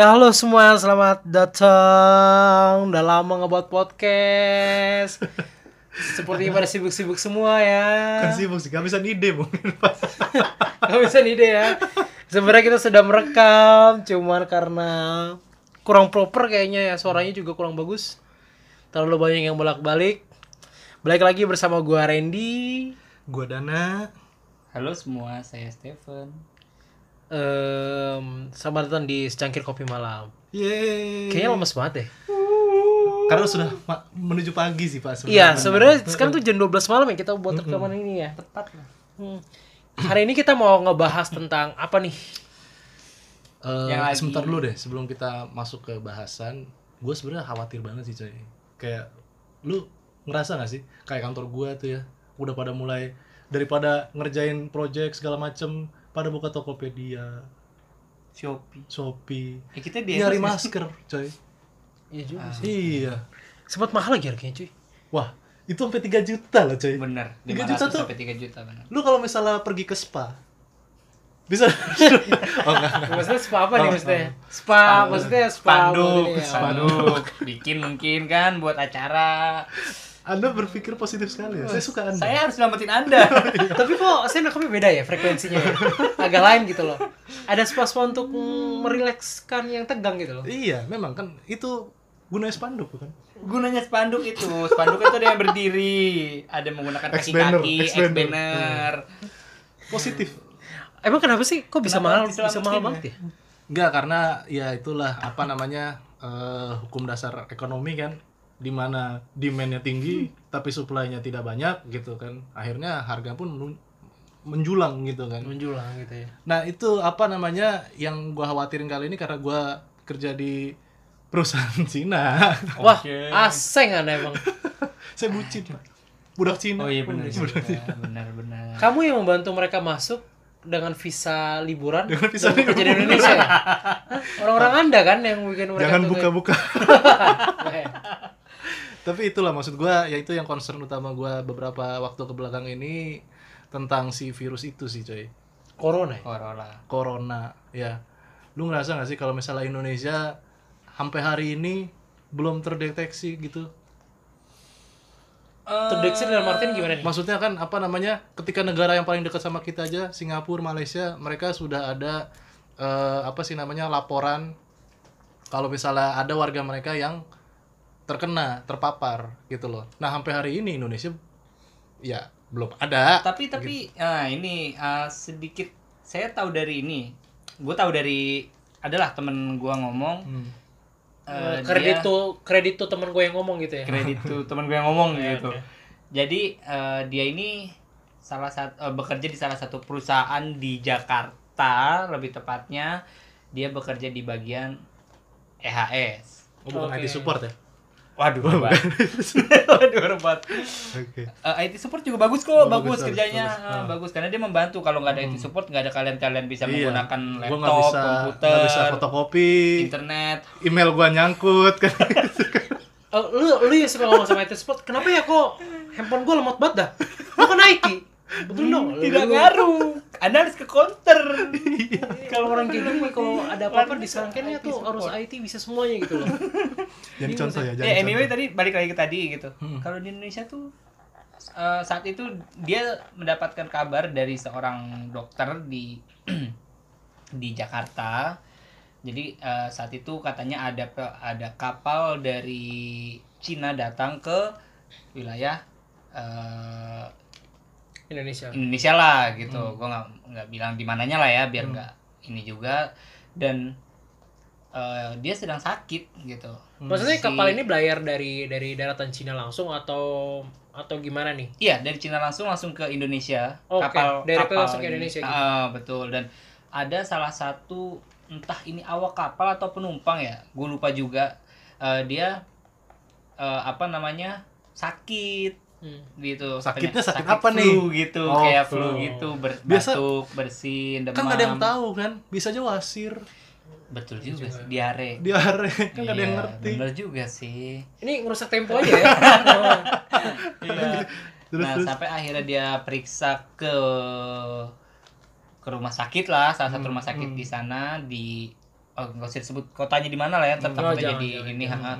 Ya halo semua, selamat datang. Udah lama ngebuat podcast. Seperti pada sibuk-sibuk semua ya. Kan sibuk sih, kehabisan ide mungkin bisa ide ya. Sebenarnya kita sudah merekam, cuman karena kurang proper kayaknya ya suaranya juga kurang bagus. Terlalu banyak yang bolak-balik. Balik lagi bersama gua Randy. Gua Dana. Halo semua, saya Steven. Em, selamat datang di secangkir kopi malam. Yeay. Kayaknya lemes banget deh. Karena sudah menuju pagi sih Pak Iya, sebenarnya sekarang tuh jam 12 malam ya kita buat rekaman ini ya. Tepat lah. Hmm. Hari ini kita mau ngebahas tentang apa nih? Eh, Yang lagi- sebentar dulu deh sebelum kita masuk ke bahasan. Gue sebenarnya khawatir banget sih coy. Kayak lu ngerasa gak sih kayak kantor gua tuh ya udah pada mulai daripada ngerjain project segala macem pada buka Tokopedia, Shopee. Shopee, Eh, kita di nyari masker coy. Iya juga Iya. Sempat mahal lagi harganya cuy. Wah, itu sampai 3 juta loh coy. Bener, 3 500 juta tuh sampai 3 juta bener. Lu kalau misalnya pergi ke spa bisa oh enggak, enggak. Maksudnya spa apa nih Oh, maksudnya? oh. Spa, maksudnya spa Spanduk, ya. spanduk. Bikin mungkin kan buat acara. Anda berpikir positif sekali ya. Saya suka Anda. Saya harus selamatin Anda. Tapi kok saya nangkapnya beda ya frekuensinya ya? Agak lain gitu loh. Ada spa-spa untuk merilekskan yang tegang gitu loh. Iya, memang kan itu gunanya spanduk bukan? Gunanya spanduk itu, spanduk itu ada yang berdiri, ada menggunakan kaki-kaki, ex-banner. Positif. Emang kenapa sih? Kok bisa mahal? Kenapa Bisa diselamatin mahal ya? banget ya? Enggak, karena ya itulah apa namanya eh, hukum dasar ekonomi kan di mana demand-nya tinggi tapi supply-nya tidak banyak gitu kan. Akhirnya harga pun menjulang gitu kan. Menjulang gitu ya. Nah, itu apa namanya yang gua khawatirin kali ini karena gua kerja di perusahaan Cina. Wah, aseng anda emang. Saya bucin, Pak. Budak Cina. Oh iya benar Budak juga, benar benar. Kamu yang membantu mereka masuk dengan visa liburan Dengan visa dan bekerja di Indonesia ya? Orang-orang anda kan yang bikin mereka Jangan buka-buka. Tapi itulah maksud gua yaitu yang concern utama gua beberapa waktu ke belakang ini tentang si virus itu sih, coy. Corona ya? Corona. Corona, ya. Lu ngerasa gak sih kalau misalnya Indonesia sampai hari ini belum terdeteksi gitu? Terdeteksi dalam artian gimana nih? Maksudnya kan apa namanya? Ketika negara yang paling dekat sama kita aja, Singapura, Malaysia, mereka sudah ada eh, apa sih namanya? laporan kalau misalnya ada warga mereka yang terkena, terpapar gitu loh. Nah, sampai hari ini Indonesia ya belum ada. tapi tapi ah, ini ah, sedikit saya tahu dari ini gue tahu dari adalah temen gue ngomong Hmm. eh, kredit dia- tuh kredit tuh teman gue yang ngomong gitu ya. kredit tuh temen gue yang ngomong gitu jadi eh, dia ini salah satu bekerja di salah satu perusahaan di Jakarta lebih tepatnya dia bekerja di bagian EHS Oh, bukan Oke. IT support ya? Waduh hebat waduh hebat Oke. Eh, IT support juga bagus kok, Oh, bagus, bagus, kerjanya bagus. eh, Ah. bagus karena dia membantu kalau nggak ada IT support nggak ada kalian-kalian bisa Iya. menggunakan Gua laptop, nggak bisa, komputer, nggak bisa fotokopi, internet. email gua nyangkut kan. Oh, lu lu yang suka ngomong sama IT support, kenapa ya kok handphone gue lemot banget dah? Lu kan IT. Betul dong. Tidak ngaruh. Anda harus ke counter. Kalau orang kayak gini kalau ada apa-apa disangkanya tuh harus IT bisa semuanya gitu loh. Jadi contoh ya, jadi ya anyway contoh. tadi balik lagi ke tadi gitu. Hmm. Kalau di Indonesia tuh eh, saat itu dia mendapatkan kabar dari seorang dokter di di Jakarta. Jadi eh, saat itu katanya ada ada kapal dari Cina datang ke wilayah eh, Indonesia. Indonesia lah gitu. Hmm. Gua nggak nggak bilang di mananya lah ya biar nggak ini juga dan eh, dia sedang sakit gitu. Maksudnya Si- kapal ini belayar dari dari daratan Cina langsung atau atau gimana nih? Iya dari Cina langsung langsung ke Indonesia Oke, kapal dari kapal langsung ke ini. Indonesia gitu. Ah, betul dan ada salah satu entah ini awak kapal atau penumpang ya gue lupa juga Eh, dia eh, apa namanya sakit Hmm. gitu Sakitnya sakit Katanya apa flu nih? gitu Oh, kayak flu. flu gitu ber- Biasa- batuk bersin demam Kan nggak ada yang tahu kan, bisa aja wasir, betul juga sih diare diare, kan nggak ada yang Iya, ngerti. bener juga sih Ini ngerusak tempo aja ya. Iya. Terus, nah terus. sampai akhirnya dia periksa ke ke rumah sakit lah salah satu Hmm, rumah sakit hmm. di sana di oh nggak usah disebut kotanya di mana lah ya tetap Oh, aja jangan, jadi jangan, ini ha-ha.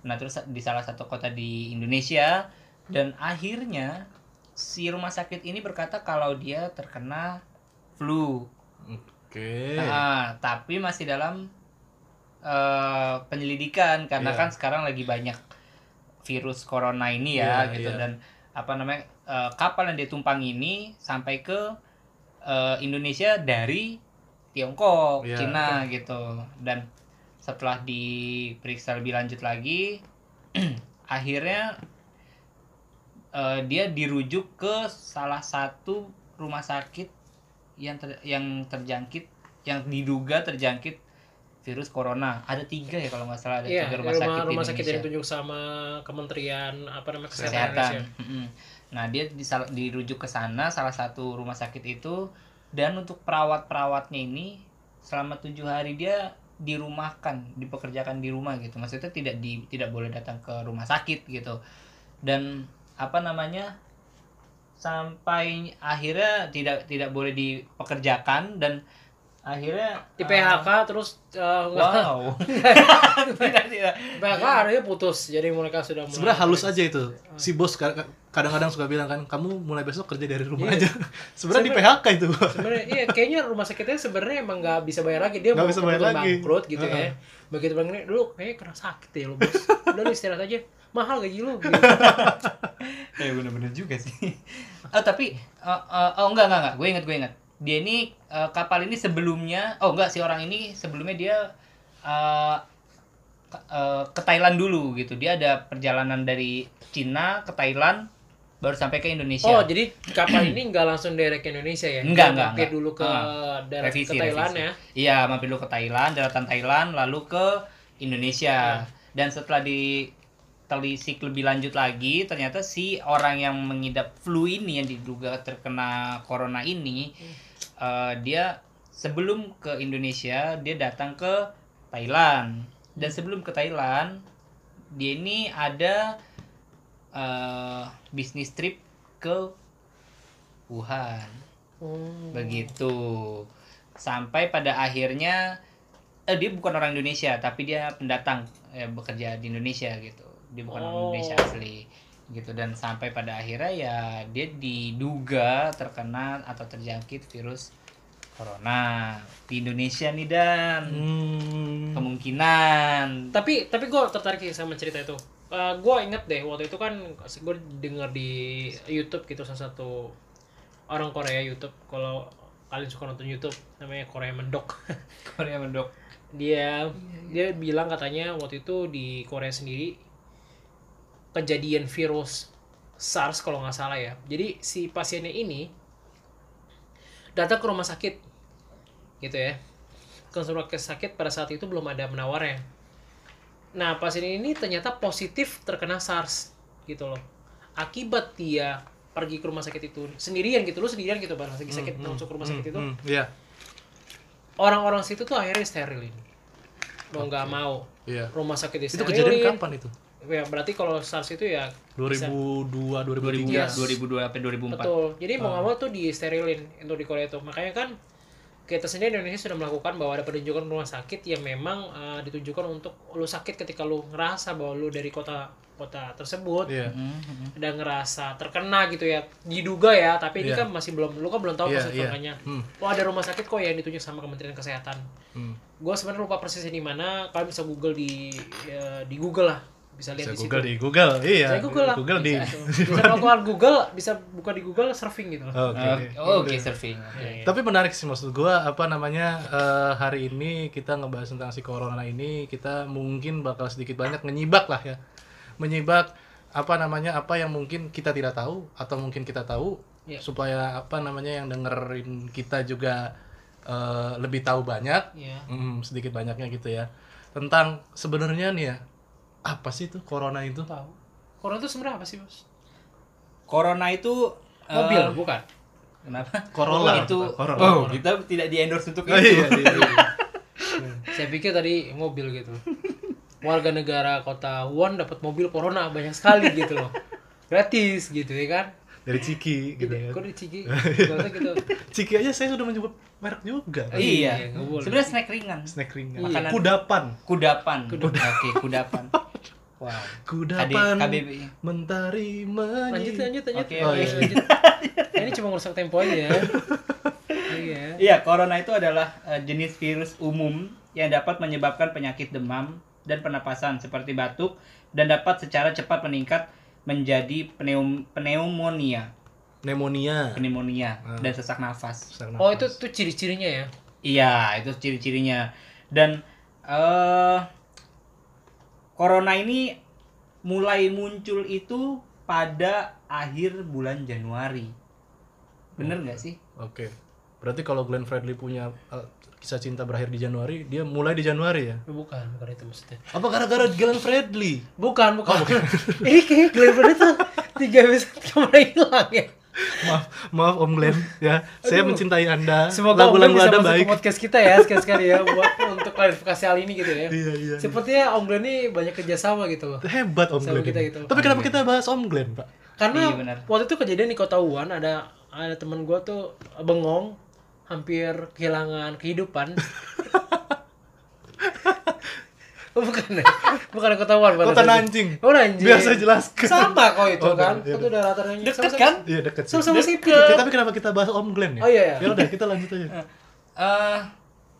nah terus di salah satu kota di Indonesia dan akhirnya si rumah sakit ini berkata kalau dia terkena flu Oke. Nah, tapi masih dalam eh, penyelidikan karena Iya. kan sekarang lagi banyak virus corona ini ya Iya, gitu iya. dan apa namanya eh, kapal yang dia tumpang ini sampai ke eh, Indonesia dari Tiongkok, Iya. Cina gitu dan setelah diperiksa lebih lanjut lagi akhirnya eh, dia dirujuk ke salah satu rumah sakit yang ter- yang terjangkit yang diduga terjangkit virus corona ada tiga ya kalau nggak salah ada Iya, tiga rumah, rumah sakit rumah sakit yang ditunjuk sama Kementerian apa namanya kesehatan, kesehatan. Nah dia disal- dirujuk ke sana salah satu rumah sakit itu dan untuk perawat-perawatnya ini selama tujuh hari dia dirumahkan, dipekerjakan di rumah gitu. Maksudnya tidak di tidak boleh datang ke rumah sakit gitu. Dan apa namanya sampai akhirnya tidak tidak boleh dipekerjakan dan akhirnya Di eh, PHK terus eh, nggak- wow tidak tidak PHK akhirnya putus. Jadi mereka sudah mulai Sebenarnya halus aja itu. Si bos ka- ka- kadang-kadang suka bilang kan, kamu mulai besok kerja dari rumah Iya. aja. Sebenarnya di PHK itu. sebenarnya iya kayaknya rumah sakitnya sebenarnya emang nggak bisa bayar lagi dia Nggak mau bisa bayar lagi. bangkrut gitu ya Heeh. begitu bangkrut dulu kayaknya kena sakit ya lo bos udah lu istirahat aja mahal gaji lu gitu. Ya bener-bener juga sih. oh tapi eh, eh, oh enggak enggak enggak, gue inget gue inget. Dia ini eh, kapal ini sebelumnya, oh enggak si orang ini sebelumnya dia eh, ke, ke Thailand dulu gitu. Dia ada perjalanan dari Cina ke Thailand baru sampai ke Indonesia. oh jadi kapal ini nggak langsung direct ke Indonesia ya Enggak, Dia enggak, mampir enggak. dulu ke revisi, ke Thailand revisi. ya Iya, mampir dulu ke Thailand, daratan Thailand, lalu ke Indonesia. Dan setelah ditelisik lebih lanjut lagi, ternyata si orang yang mengidap flu ini yang diduga terkena corona ini, eh, dia sebelum ke Indonesia dia datang ke Thailand. Dan sebelum ke Thailand, dia ini ada eh, bisnis trip ke Wuhan. Hmm. begitu. Sampai pada akhirnya eh dia bukan orang Indonesia tapi dia pendatang eh, bekerja di Indonesia gitu dia bukan orang Oh. Indonesia asli gitu. Dan sampai pada akhirnya ya dia diduga terkena atau terjangkit virus corona di Indonesia nih dan. Hmm. Kemungkinan. Tapi tapi gue tertarik sih sama cerita itu. Gue inget deh waktu itu kan gue denger di YouTube gitu salah satu orang Korea YouTube. Kalau kalian suka nonton YouTube namanya Korea Mendok. Korea mendok. Dia dia bilang katanya waktu itu di Korea sendiri kejadian virus SARS kalau nggak salah ya. Jadi si pasiennya ini datang ke rumah sakit gitu ya. Ke rumah sakit pada saat itu belum ada menawarnya. Nah pasien ini ternyata positif terkena SARS gitu loh. Akibat dia pergi ke rumah sakit itu sendirian gitu lu sendirian gitu pada lagi sakit Hmm, masuk ke rumah sakit itu. Hmm, Iya. orang-orang situ tuh akhirnya sterilin. Mau nggak mau Iya. rumah sakit Itu disterilin. kejadian kapan itu? Ya berarti kalau SARS itu ya 2002, 2003. Iya. 2002 sampai 2004 betul jadi mau Ah. nggak mau tuh disterilin untuk di Korea itu makanya kan kita sendiri di Indonesia sudah melakukan bahwa ada penunjukan rumah sakit yang memang uh, ditujukan untuk lu sakit ketika lu ngerasa bahwa lu dari kota kota tersebut Iya. Mhm. dan ngerasa terkena gitu ya diduga ya tapi ini Iya. kan masih belum lu kan belum tahu Iya, proses terkenanya Hmm. oh ada rumah sakit kok yang ditunjuk sama Kementerian Kesehatan Hmm. gue sebenarnya lupa persisnya di mana kalian bisa google di ya, di Google lah bisa lihat Bisa di Google situ di Google. Iya. Bisa Google lah Google di. bisa, bisa melakukan Google bisa buka di Google surfing gitu Oke. Oh, oke surfing. Oke. Iya. Tapi menarik sih maksud gua apa namanya eh, hari ini kita ngebahas tentang si corona ini kita mungkin bakal sedikit banyak menyibak lah ya. Menyibak apa namanya apa yang mungkin kita tidak tahu atau mungkin kita tahu Iya. supaya apa namanya yang dengerin kita juga eh, lebih tahu banyak Iya. Hmm, sedikit banyaknya gitu ya tentang sebenarnya nih ya apa sih itu corona itu tahu corona itu sebenarnya apa sih bos Corona itu mobil bukan Kenapa? Corolla, itu. Pak, Corolla. Oh, kita tidak di endorse untuk Oh, itu. iya, iya, iya. saya pikir tadi mobil gitu warga negara kota Wuhan dapat mobil corona banyak sekali gitu loh gratis gitu ya kan dari Ciki gitu kan. kok di Ciki? Gak gitu. Ciki aja saya sudah menyebut merek juga. kan. iya. boleh. Sebenarnya snack ringan. Snack ringan. Makanan- Kudapan. Kudapan. Oke, kudapan. Wow. Kudapan. KBBI. Mentari menyi. Lanjut, lanjut, lanjut. Oke, Oh, oke. iya. lanjut. Ini cuma ngerusak tempo aja ya. Iya. Iya, corona itu adalah eh, jenis virus umum yang dapat menyebabkan penyakit demam dan pernapasan seperti batuk dan dapat secara cepat meningkat menjadi pneum pneumonia, Pneumonia. pneumonia Ah. dan sesak nafas. Sesak Oh, nafas. itu tuh ciri-cirinya ya. Iya, itu ciri-cirinya. Dan eh corona ini mulai muncul itu pada akhir bulan Januari. Bener nggak sih? Oke. Berarti kalau Glenn Fredly punya eh, kisah cinta berakhir di Januari, dia mulai di Januari ya? Bukan, bukan itu maksudnya. Apa gara-gara Glenn Fredly? Bukan, bukan. Ini kayak Glenn Fredly tuh tiga episode kemarin hilang ya. maaf, maaf Om Glenn ya. Saya Aduh. mencintai Anda. Semoga Om Glenn lagu-lagu bisa Anda masuk baik. ke podcast kita ya sekali-sekali ya buat untuk klarifikasi hal ini gitu ya. Iya, iya. Sepertinya Om Glenn ini banyak kerjasama gitu. Hebat Om Glenn. kita gitu. Tapi kenapa kita bahas Om Glenn, Pak? Karena Iya, waktu itu kejadian di Kota Wuhan ada ada teman gua tuh bengong hampir kehilangan kehidupan. Oh, bukan ya? Bukan pada Kota. Nanjing. Oh, Nanjing. Biar saya jelaskan. Sama kok itu Oh, kan. iya, Itu udah latarnya Deket kan? Iya, dekat sih. Sama-sama sipil. Tapi kenapa kita bahas Om Glenn ya? Oh, iya, iya. Ya udah, kita lanjut aja. eh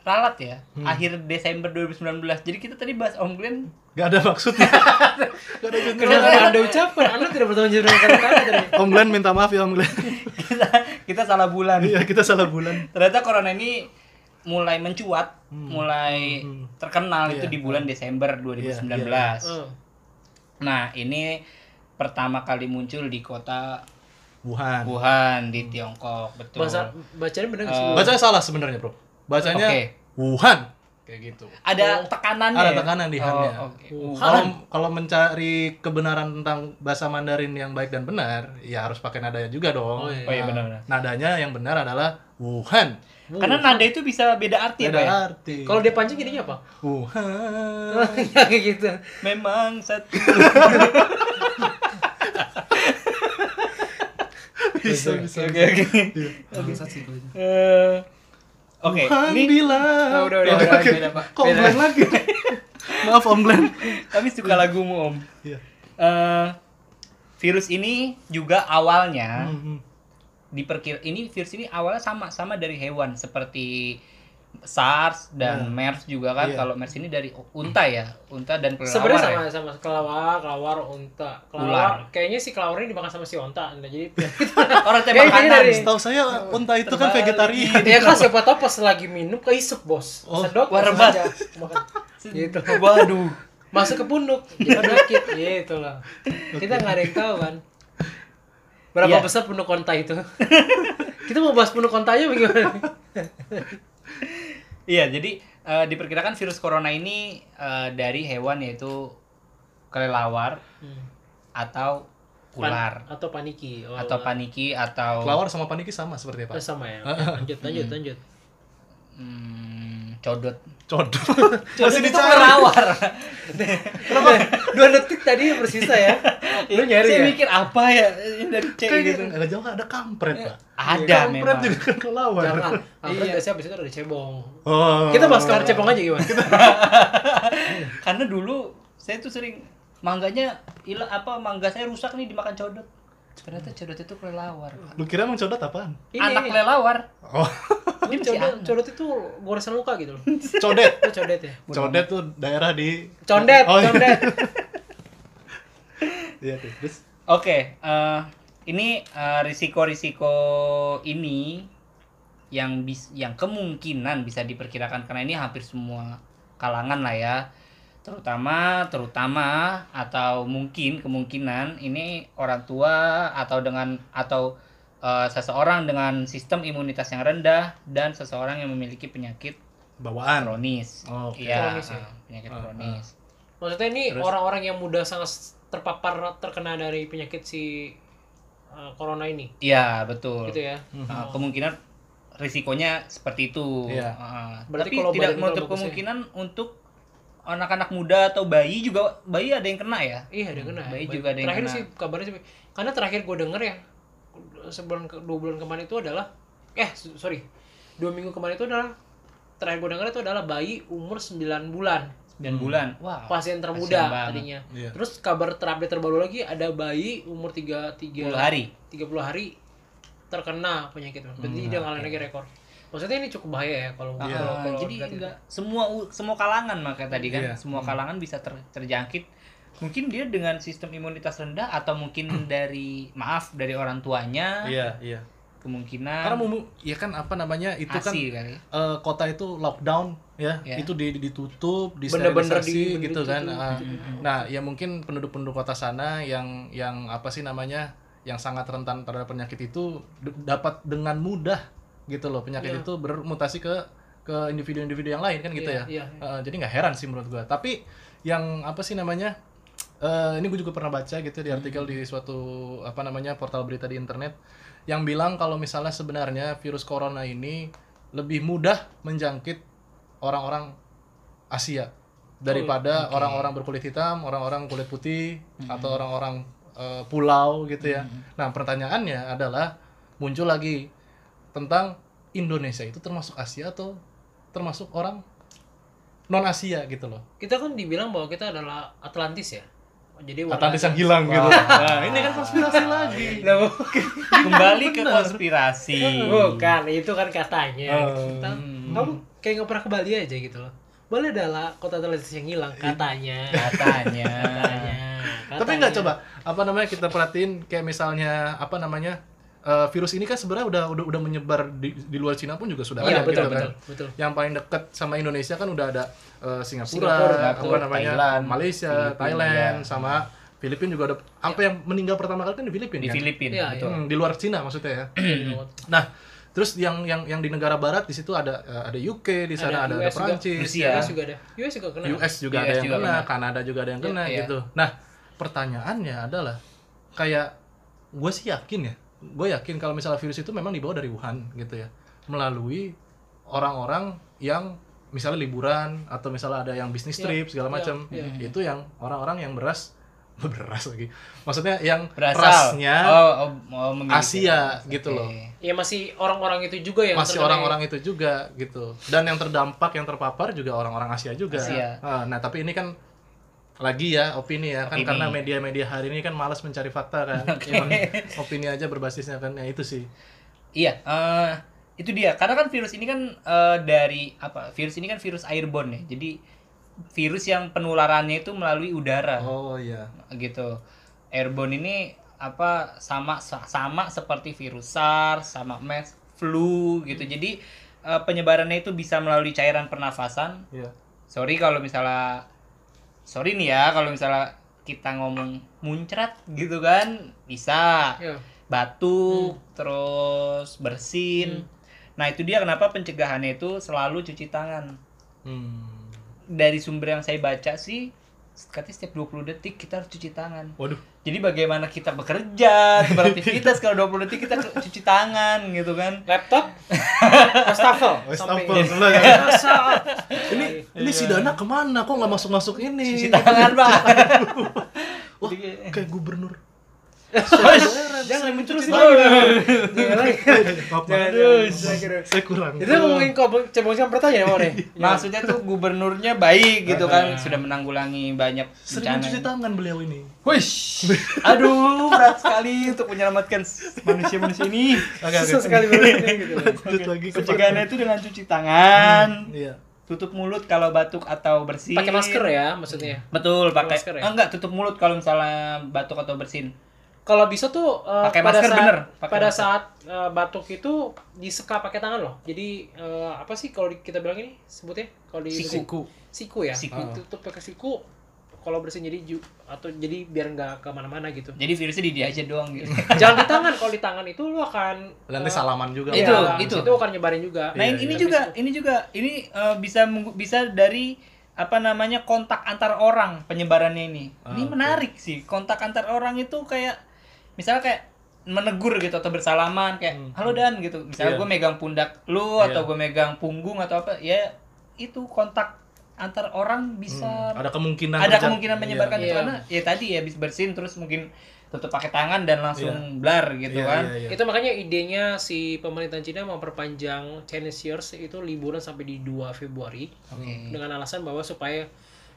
ralat ya, Hmm. akhir Desember 2019. Jadi kita tadi bahas Om Glenn Gak ada maksudnya. Gak ada Kenapa maksudnya. Anda ucapkan? Anda tidak bertanggung jawab dengan kata-kata tadi. Om Glenn minta maaf ya Om Glenn. kita kita salah bulan. Iya, kita salah bulan. Ternyata corona ini mulai mencuat, mulai hmm. terkenal itu Iya. di bulan Desember 2019. Oh. Nah, ini pertama kali muncul di kota Wuhan. Wuhan di Tiongkok, betul. Bahasa bacanya benar nggak sih? Eh, Bacanya salah sebenarnya, Bro. Bacanya Oke. Wuhan. Kayak gitu. Ada tekanannya. Ada ya? tekanan di Oh, Han-nya. oke. Kalau kalau mencari kebenaran tentang bahasa Mandarin yang baik dan benar, ya harus pakai nadanya juga dong. Oh, iya. Oh, iya, benar-benar. Nadanya yang benar adalah Wuhan. Karena nada itu bisa beda arti ya, Beda Pak ya? arti. Kalau dia pancing jadinya apa? Wuhan. Ya, kayak gitu. Memang satu. bisa bisa. Oke, oke. Kalau itu. Eh, Oke, Wuhan ini bilang. Oh, udah, udah, udah, oke. beda, Pak. Kok Beda. Glenn lagi? Maaf Om Glenn. kami suka lagumu, Om. Iya. Eh, virus ini juga awalnya Hmm, hmm. diperkira ini virus ini awalnya sama sama dari hewan seperti SARS dan Hmm. MERS juga kan. Iya. Kalau MERS ini dari unta ya, unta dan kelelawar. Sebenarnya ya. sama sama kelawar, kelawar, unta. Ular. Kelawar, kayaknya si kelawar ini dimakan sama si unta. Nah, jadi Orang tembak kanan. dari- Setahu saya unta itu kan Terbalik. vegetarian. ya kan siapa tahu pas lagi minum keisep bos. Oh, Sedot aja. Makan. Gitu. Waduh. Masuk ke punduk, jadi penyakit. Gitu lah. Kita nggak ada yang tahu kan. Berapa Iya. besar punduk onta itu? Kita mau bahas punduk ontanya bagaimana? Iya, jadi eh, diperkirakan virus corona ini eh, dari hewan yaitu kelelawar Hmm. atau ular Pan- atau paniki. Oh, atau paniki atau Kelawar sama paniki sama seperti apa? sama ya. Oke, lanjut, lanjut, lanjut. hmm, codot. Codot. Codot Masih itu kelelawar. Kenapa? Dua detik tadi bersisa ya. Lu nyari Saya ya? mikir apa ya ini dari C Kayak gitu. Agak jauh ada kampret, Pak. Ada kampret memang. juga kan kelawar. Jangan. Kampret Iya. biasanya abis itu ada cebong. Oh. Kita bahas kampret cebong aja gimana? Karena dulu saya tuh sering mangganya ila apa mangga saya rusak nih dimakan codot. Ternyata codot itu kelelawar. Pak. Lu kira emang codot apaan? Ini. Anak kelelawar. Oh, Ini codot, codot itu goresan luka gitu loh. codet. Itu codet ya. Codet tuh daerah di Condet, Oh, iya. condet. Iya tuh. Terus Oke, eh, ini eh, risiko-risiko ini yang bis yang kemungkinan bisa diperkirakan karena ini hampir semua kalangan lah ya. Terutama terutama atau mungkin kemungkinan ini orang tua atau dengan atau eh, seseorang dengan sistem imunitas yang rendah dan seseorang yang memiliki penyakit bawaan. kronis. Iya, Kronis ya? eh, penyakit Ah, kronis. Maksudnya ini Terus? orang-orang yang mudah sangat terpapar terkena dari penyakit si uh, corona ini. Iya, betul. Gitu ya. Nah, kemungkinan risikonya seperti itu. Iya. Ah, Berarti tapi kalau tidak menutup ya. kemungkinan untuk anak-anak muda atau bayi juga bayi ada yang kena ya. Iya, ada yang kena. Bayi Baik. juga ada yang terakhir kena. sih kabarnya sih karena terakhir gue denger ya sebulan ke dua bulan kemarin itu adalah eh sorry dua minggu kemarin itu adalah terakhir gue dengar itu adalah bayi umur 9 bulan 9 bulan. Wah. pasien termuda tadinya Iya. terus kabar terupdate terbaru lagi ada bayi umur 3 10 3 hari. 30 hari terkena penyakit berarti Hmm, dia ngalahin lagi rekor maksudnya ini cukup bahaya ya kalau Ah, kalau kalau jadi enggak semua semua kalangan maka tadi kan Iya. semua kalangan bisa ter- terjangkit. Mungkin dia dengan sistem imunitas rendah atau mungkin dari maaf dari orang tuanya. Iya, iya. kemungkinan. Karena mumu, ya kan apa namanya itu kan ASI kali. eh, kota itu lockdown ya, Ya. itu di, ditutup, disterilisasi di- gitu kan. ditutup. Ah, nah, ya mungkin penduduk-penduduk kota sana yang yang apa sih namanya, yang sangat rentan terhadap penyakit itu dapat dengan mudah gitu loh penyakit Iya. itu bermutasi ke ke individu-individu yang lain kan gitu Iya, ya. iya, Eh, jadi nggak heran sih menurut gua. Tapi yang apa sih namanya? eh, ini gue juga pernah baca gitu di artikel di suatu apa namanya portal berita di internet yang bilang kalau misalnya sebenarnya virus corona ini lebih mudah menjangkit orang-orang Asia daripada orang-orang berkulit hitam, orang-orang kulit putih atau orang-orang eh, pulau gitu ya. Nah, pertanyaannya adalah muncul lagi tentang Indonesia itu termasuk Asia atau termasuk orang non Asia gitu loh. kita kan dibilang bahwa kita adalah Atlantis ya? Jadi warna- Atlantis yang hilang gitu. Nah, ini kan konspirasi lagi. Lah, kembali ke konspirasi. Bukan itu kan katanya. Oh. Kita- kamu kayak nggak pernah ke Bali aja gitu loh. Bali adalah kota Atlantis yang hilang katanya. Katanya. Katanya. Tapi nggak coba apa namanya kita perhatiin kayak misalnya apa namanya eh, virus ini kan sebenarnya udah udah udah menyebar di, di luar Cina pun juga sudah iya ada betul gitu betul kan. betul Yang paling dekat sama Indonesia kan udah ada eh, Singapura, Singapura, apa namanya Thailand, Malaysia, Filipina, Thailand, iya. sama Filipina juga ada. Sampai yang meninggal pertama kali kan di Filipina. di kan? Filipina Iya, betul Hmm, di luar Cina maksudnya ya. Iya. Nah, terus yang yang yang di negara barat di situ ada eh, ada UK, di sana ada, ada, US juga. Prancis, Rusia. US juga ada US juga kena US juga US ada yang juga kena, kena. Kanada juga ada yang kena Iya. gitu. Nah, pertanyaannya adalah kayak gue sih yakin ya, gue yakin kalau misalnya virus itu memang dibawa dari Wuhan gitu ya, melalui orang-orang yang misalnya liburan atau misalnya ada yang bisnis Iya, trip segala iya, macam, iya. itu yang orang-orang yang beras beras lagi, maksudnya yang berasal. rasnya oh, oh, oh, Asia gitu Oke. loh. ya masih orang-orang itu juga yang masih terkena- orang-orang itu juga gitu. Dan yang terdampak yang terpapar juga orang-orang Asia juga. Asia. Ah, nah tapi ini kan lagi ya opini ya kan Opini. karena media-media hari ini kan malas mencari fakta kan Cuman opini aja berbasisnya kan ya itu sih Iya, eh, itu dia. Karena kan virus ini kan eh, dari apa? Virus ini kan virus airborne ya. Jadi virus yang penularannya itu melalui udara oh iya gitu. Airborne ini apa sama sama seperti virus SARS, sama MERS, flu gitu. Jadi eh, penyebarannya itu bisa melalui cairan pernafasan. iya Sorry kalau misalnya sorry nih ya kalau misalnya kita ngomong muncrat gitu kan bisa Iya. batuk, Hmm. terus bersin. Nah, itu dia kenapa pencegahannya itu selalu cuci tangan. hmm. Dari sumber yang saya baca sih katanya setiap 20 detik kita harus cuci tangan. waduh. Jadi bagaimana kita bekerja, beraktivitas kalau 20 detik kita cuci tangan gitu kan. laptop? Wastafel? Wastafel sebelah ya. ini ini si Dana ke mana? Kok nggak masuk masuk ini? Cuci tangan, Pak. Wah, kayak gubernur jangan lagi. Jangan lagi. saya kurang. Itu ngomongin kok cebong siapa pertanyaan mau deh Maksudnya tuh gubernurnya baik gitu kan, sudah menanggulangi banyak sering cuci tangan beliau ini. Wish. Aduh, berat sekali untuk menyelamatkan manusia-manusia ini. Oke, susah sekali berarti gitu. Lanjut lagi Pencegahannya itu dengan cuci tangan, iya. tutup mulut kalau batuk atau bersin. pakai masker ya maksudnya? Betul, pakai. masker ya? Ah, enggak, tutup mulut kalau misalnya batuk atau bersin. Kalau bisa tuh eh, Pakai pada masker, saat bener. Pakai pada masker. saat eh, batuk itu disekap pakai tangan loh jadi eh, apa sih kalau kita bilang ini sebutnya kalau di Siku. siku ya Siku. tutup pakai siku kalau bersin jadi ju- atau jadi biar nggak ke mana-mana gitu Jadi virusnya di dia aja doang gitu. jangan di tangan kalau di tangan itu lu akan nanti eh, salaman juga Itu, iya, itu. itu akan nyebarin juga Nah, Iya, ini iya. juga ini juga ini eh, bisa bisa dari apa namanya kontak antar orang penyebarannya ini. Ah, ini oke. menarik sih. Kontak antar orang itu kayak misalnya kayak menegur gitu atau bersalaman kayak Hmm. halo dan gitu. Misalnya Iya. gue megang pundak lu Iya. atau gue megang punggung atau apa ya itu kontak antar orang bisa Hmm, ada kemungkinan ada terjadi- kemungkinan menyebarkan Iya. itu karena ya tadi ya bisa bersin terus mungkin tutup pakai tangan dan langsung blar gitu Iya, kan. iya, iya. Itu makanya idenya si pemerintah Cina memperpanjang Chinese Years itu liburan sampai di 2 Februari Oke. dengan alasan bahwa supaya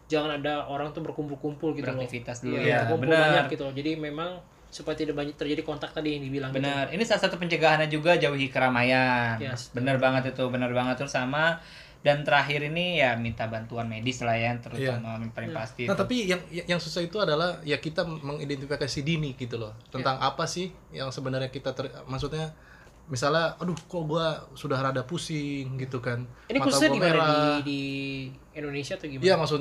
jangan ada orang tuh berkumpul-kumpul gitu loh. Beraktivitas dulu Iya, ya. Benar. banyak gitu loh. Jadi memang supaya tidak banyak terjadi kontak tadi yang dibilang gitu. Benar. Ini salah satu pencegahannya juga jauhi keramaian. Yes. Benar banget itu, benar banget tuh sama dan terakhir ini ya minta bantuan medis lah ya terutama yang paling pasti. Nah itu. tapi yang yang susah itu adalah ya kita mengidentifikasi dini gitu loh tentang apa sih yang sebenarnya kita ter, maksudnya misalnya aduh kok gua sudah rada pusing gitu kan Ini Mata khususnya di mana di, di Indonesia atau gimana? Iya maksud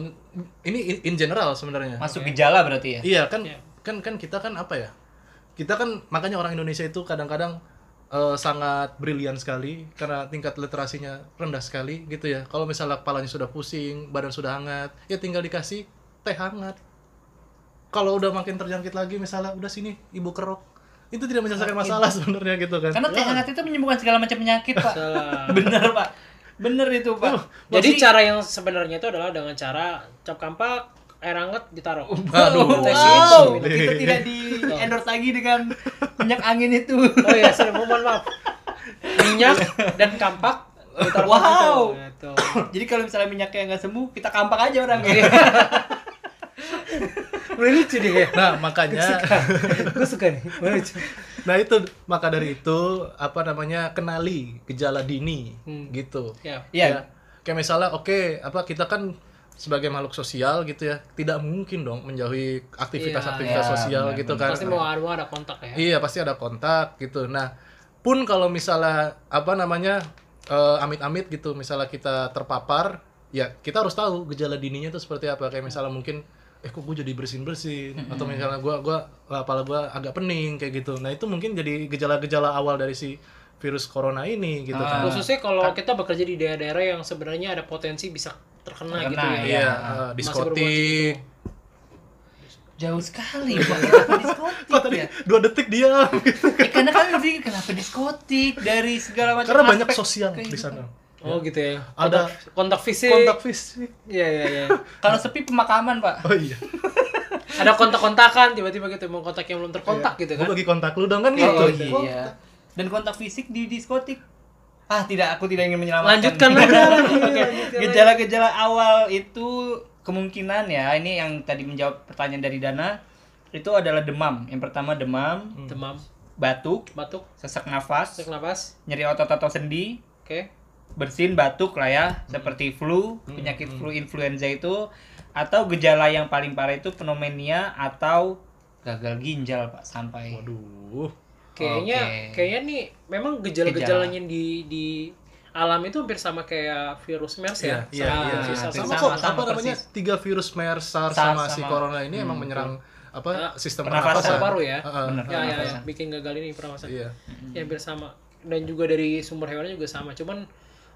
ini in, in general sebenarnya Masuk gejala berarti ya? iya kan Iya. kan kan kita kan apa ya kita kan makanya orang Indonesia itu kadang-kadang eh, sangat brilian sekali karena tingkat literasinya rendah sekali gitu ya kalau misalnya kepalanya sudah pusing badan sudah hangat ya tinggal dikasih teh hangat kalau udah makin terjangkit lagi misalnya udah sini ibu kerok itu tidak menyelesaikan masalah sebenarnya gitu kan Karena teh hangat itu menyembuhkan segala macam penyakit, Pak. Salah. Bener, Pak. Bener itu, Pak. Jadi cara yang sebenarnya itu adalah dengan cara cap kampak air hangat ditaruh. Aduh. Wow, itu. kita tidak di endorse lagi dengan minyak angin itu. Oh iya, sorry, mohon maaf. Minyak dan kampak ditaruh Wow. gitu. Gitu. Jadi kalau misalnya minyaknya nggak sembuh, kita kampak aja orang. Mulai lucu deh ya. nah makanya Gue suka nih. Mulai lucu. nah itu maka dari itu apa namanya kenali gejala dini Hmm. gitu Ya. Iya. Ya, kayak misalnya oke apa kita kan sebagai makhluk sosial gitu ya tidak mungkin dong menjauhi aktivitas-aktivitas Iya, sosial benar, gitu benar. kan. Pasti mau ada, mau ada kontak ya. iya pasti ada kontak gitu. Nah pun kalau misalnya apa namanya eh, amit-amit gitu misalnya kita terpapar ya kita harus tahu gejala dininya itu seperti apa. Kayak misalnya mungkin eh kok gue jadi bersin bersin atau misalnya gue gua kepala gue agak pening kayak gitu. Nah itu mungkin jadi gejala-gejala awal dari si virus corona ini gitu Ah. kan Khususnya kalau kita bekerja di daerah-daerah yang sebenarnya ada potensi bisa terkena, gitu Terkena, ya. Iya. Iya, eh, berhubungan diskotik. Jauh sekali, Pak. Kenapa diskotik Kok tadi ya? dua detik diam gitu. Ya, karena kan berpikir kenapa diskotik dari segala macam Karena banyak sosial di sana. Oh gitu ya. Ada Kontak, kontak fisik. kontak fisik. Iya iya iya. Kalau sepi pemakaman, Pak. Oh iya. Ada kontak-kontakan tiba-tiba gitu mau kontak yang belum terkontak gitu Gue kan. bagi kontak lu dong kan gitu. Oh iya. Dan kontak fisik di diskotik. Ah, tidak, aku tidak ingin menyelamatkan. Lanjutkan lagi. Oke, gejala-gejala awal itu kemungkinan ya, ini yang tadi menjawab pertanyaan dari Dana, itu adalah demam. Yang pertama demam, Demam, batuk, batuk, sesak nafas, sesak napas. nyeri otot atau sendi, Oke. bersin, batuk lah ya, seperti flu, penyakit flu influenza itu, atau gejala yang paling parah itu pneumonia atau gagal ginjal pak sampai. Waduh. Kayaknya Oke. kayaknya nih memang gejala-gejalanya di di alam itu hampir sama kayak virus MERS ya. Iya, iya, Sama- iya. sama- Sama, sama, kok sama apa namanya? persis. Tiga virus MERS, SARS SARS sama, si sama- corona ini emang menyerang apa sistem Pernafasan. paru ya. Heeh. Bener. Ya, ya, ya, bikin gagal ini pernafasan. Iya. Ya hampir sama. Dan juga dari sumber hewannya juga sama. Cuman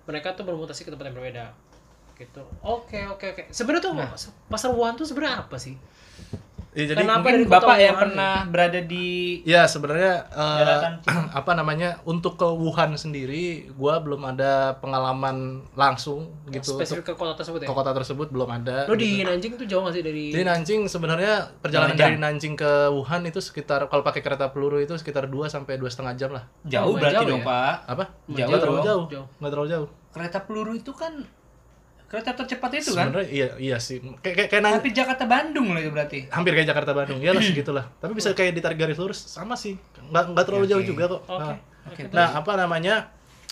mereka tuh bermutasi ke tempat yang berbeda. Gitu. Oke, oke, oke. Sebenarnya tuh pasar Wuhan tuh sebenarnya apa sih? Ya, jadi Kenapa Mungkin bapak yang pernah berada di Ya sebenarnya eh, Daratan apa namanya untuk ke Wuhan sendiri, gua belum ada pengalaman langsung gitu untuk spesifik ke kota tersebut ya? ke kota tersebut belum ada. Lo di Nanjing tuh jauh gak sih dari Di Nanjing sebenarnya perjalanan dari Nanjing ke Wuhan itu sekitar kalau pakai kereta peluru itu sekitar 2 sampai dua setengah jam lah. jauh Oh, berarti jauh dong ya? pak. Apa? Jauh Nggak terlalu jauh. Jauh. Nggak terlalu jauh. Kereta peluru itu kan kereta tercepat itu kan. Sebenarnya iya iya sih. Kayak kayak, kayak Tapi Jakarta Bandung loh itu berarti. hampir kayak Jakarta Bandung ya lah segitulah. Tapi bisa kayak ditarik garis lurus sama sih. Nggak nggak terlalu Oke, jauh juga kok. Oke. Nah, Oke. Nah, apa namanya?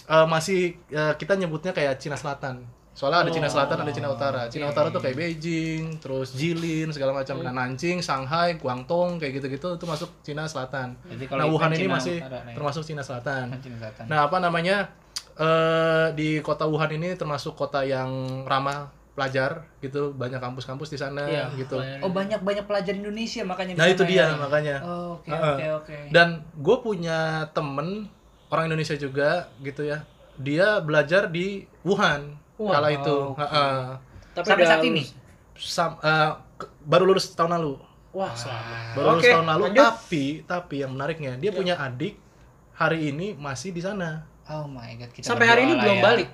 eh, masih eh, kita nyebutnya kayak Cina Selatan. Soalnya ada Cina Selatan, ada Cina Utara. Cina Utara tuh kayak Beijing, terus Jilin segala macam. Nah, Nanjing, Shanghai, Guangdong kayak gitu-gitu itu masuk Cina Selatan. Jadi Nah, kalau Wuhan Cina ini masih Utara, nih. termasuk Cina Selatan. Cina Selatan. Nah, apa namanya? eh di kota Wuhan ini termasuk kota yang ramah pelajar gitu, banyak kampus-kampus di sana Iya, gitu. Oh banyak banyak pelajar Indonesia makanya. di Nah, sana itu dia ya. makanya. Oh, Oke oke oke. Dan gue punya temen orang Indonesia juga gitu ya. Dia belajar di Wuhan Wuhan. kala itu. Oke. Heeh. Tapi Sampai saat ini. lulus. Sam- ke- baru lulus tahun lalu. Wah, selamat. Baru lulus Oke, tahun lalu. lanjut. Tapi tapi yang menariknya dia punya adik hari ini masih di sana. Oh my god kita Sampai hari ini belum ya. balik.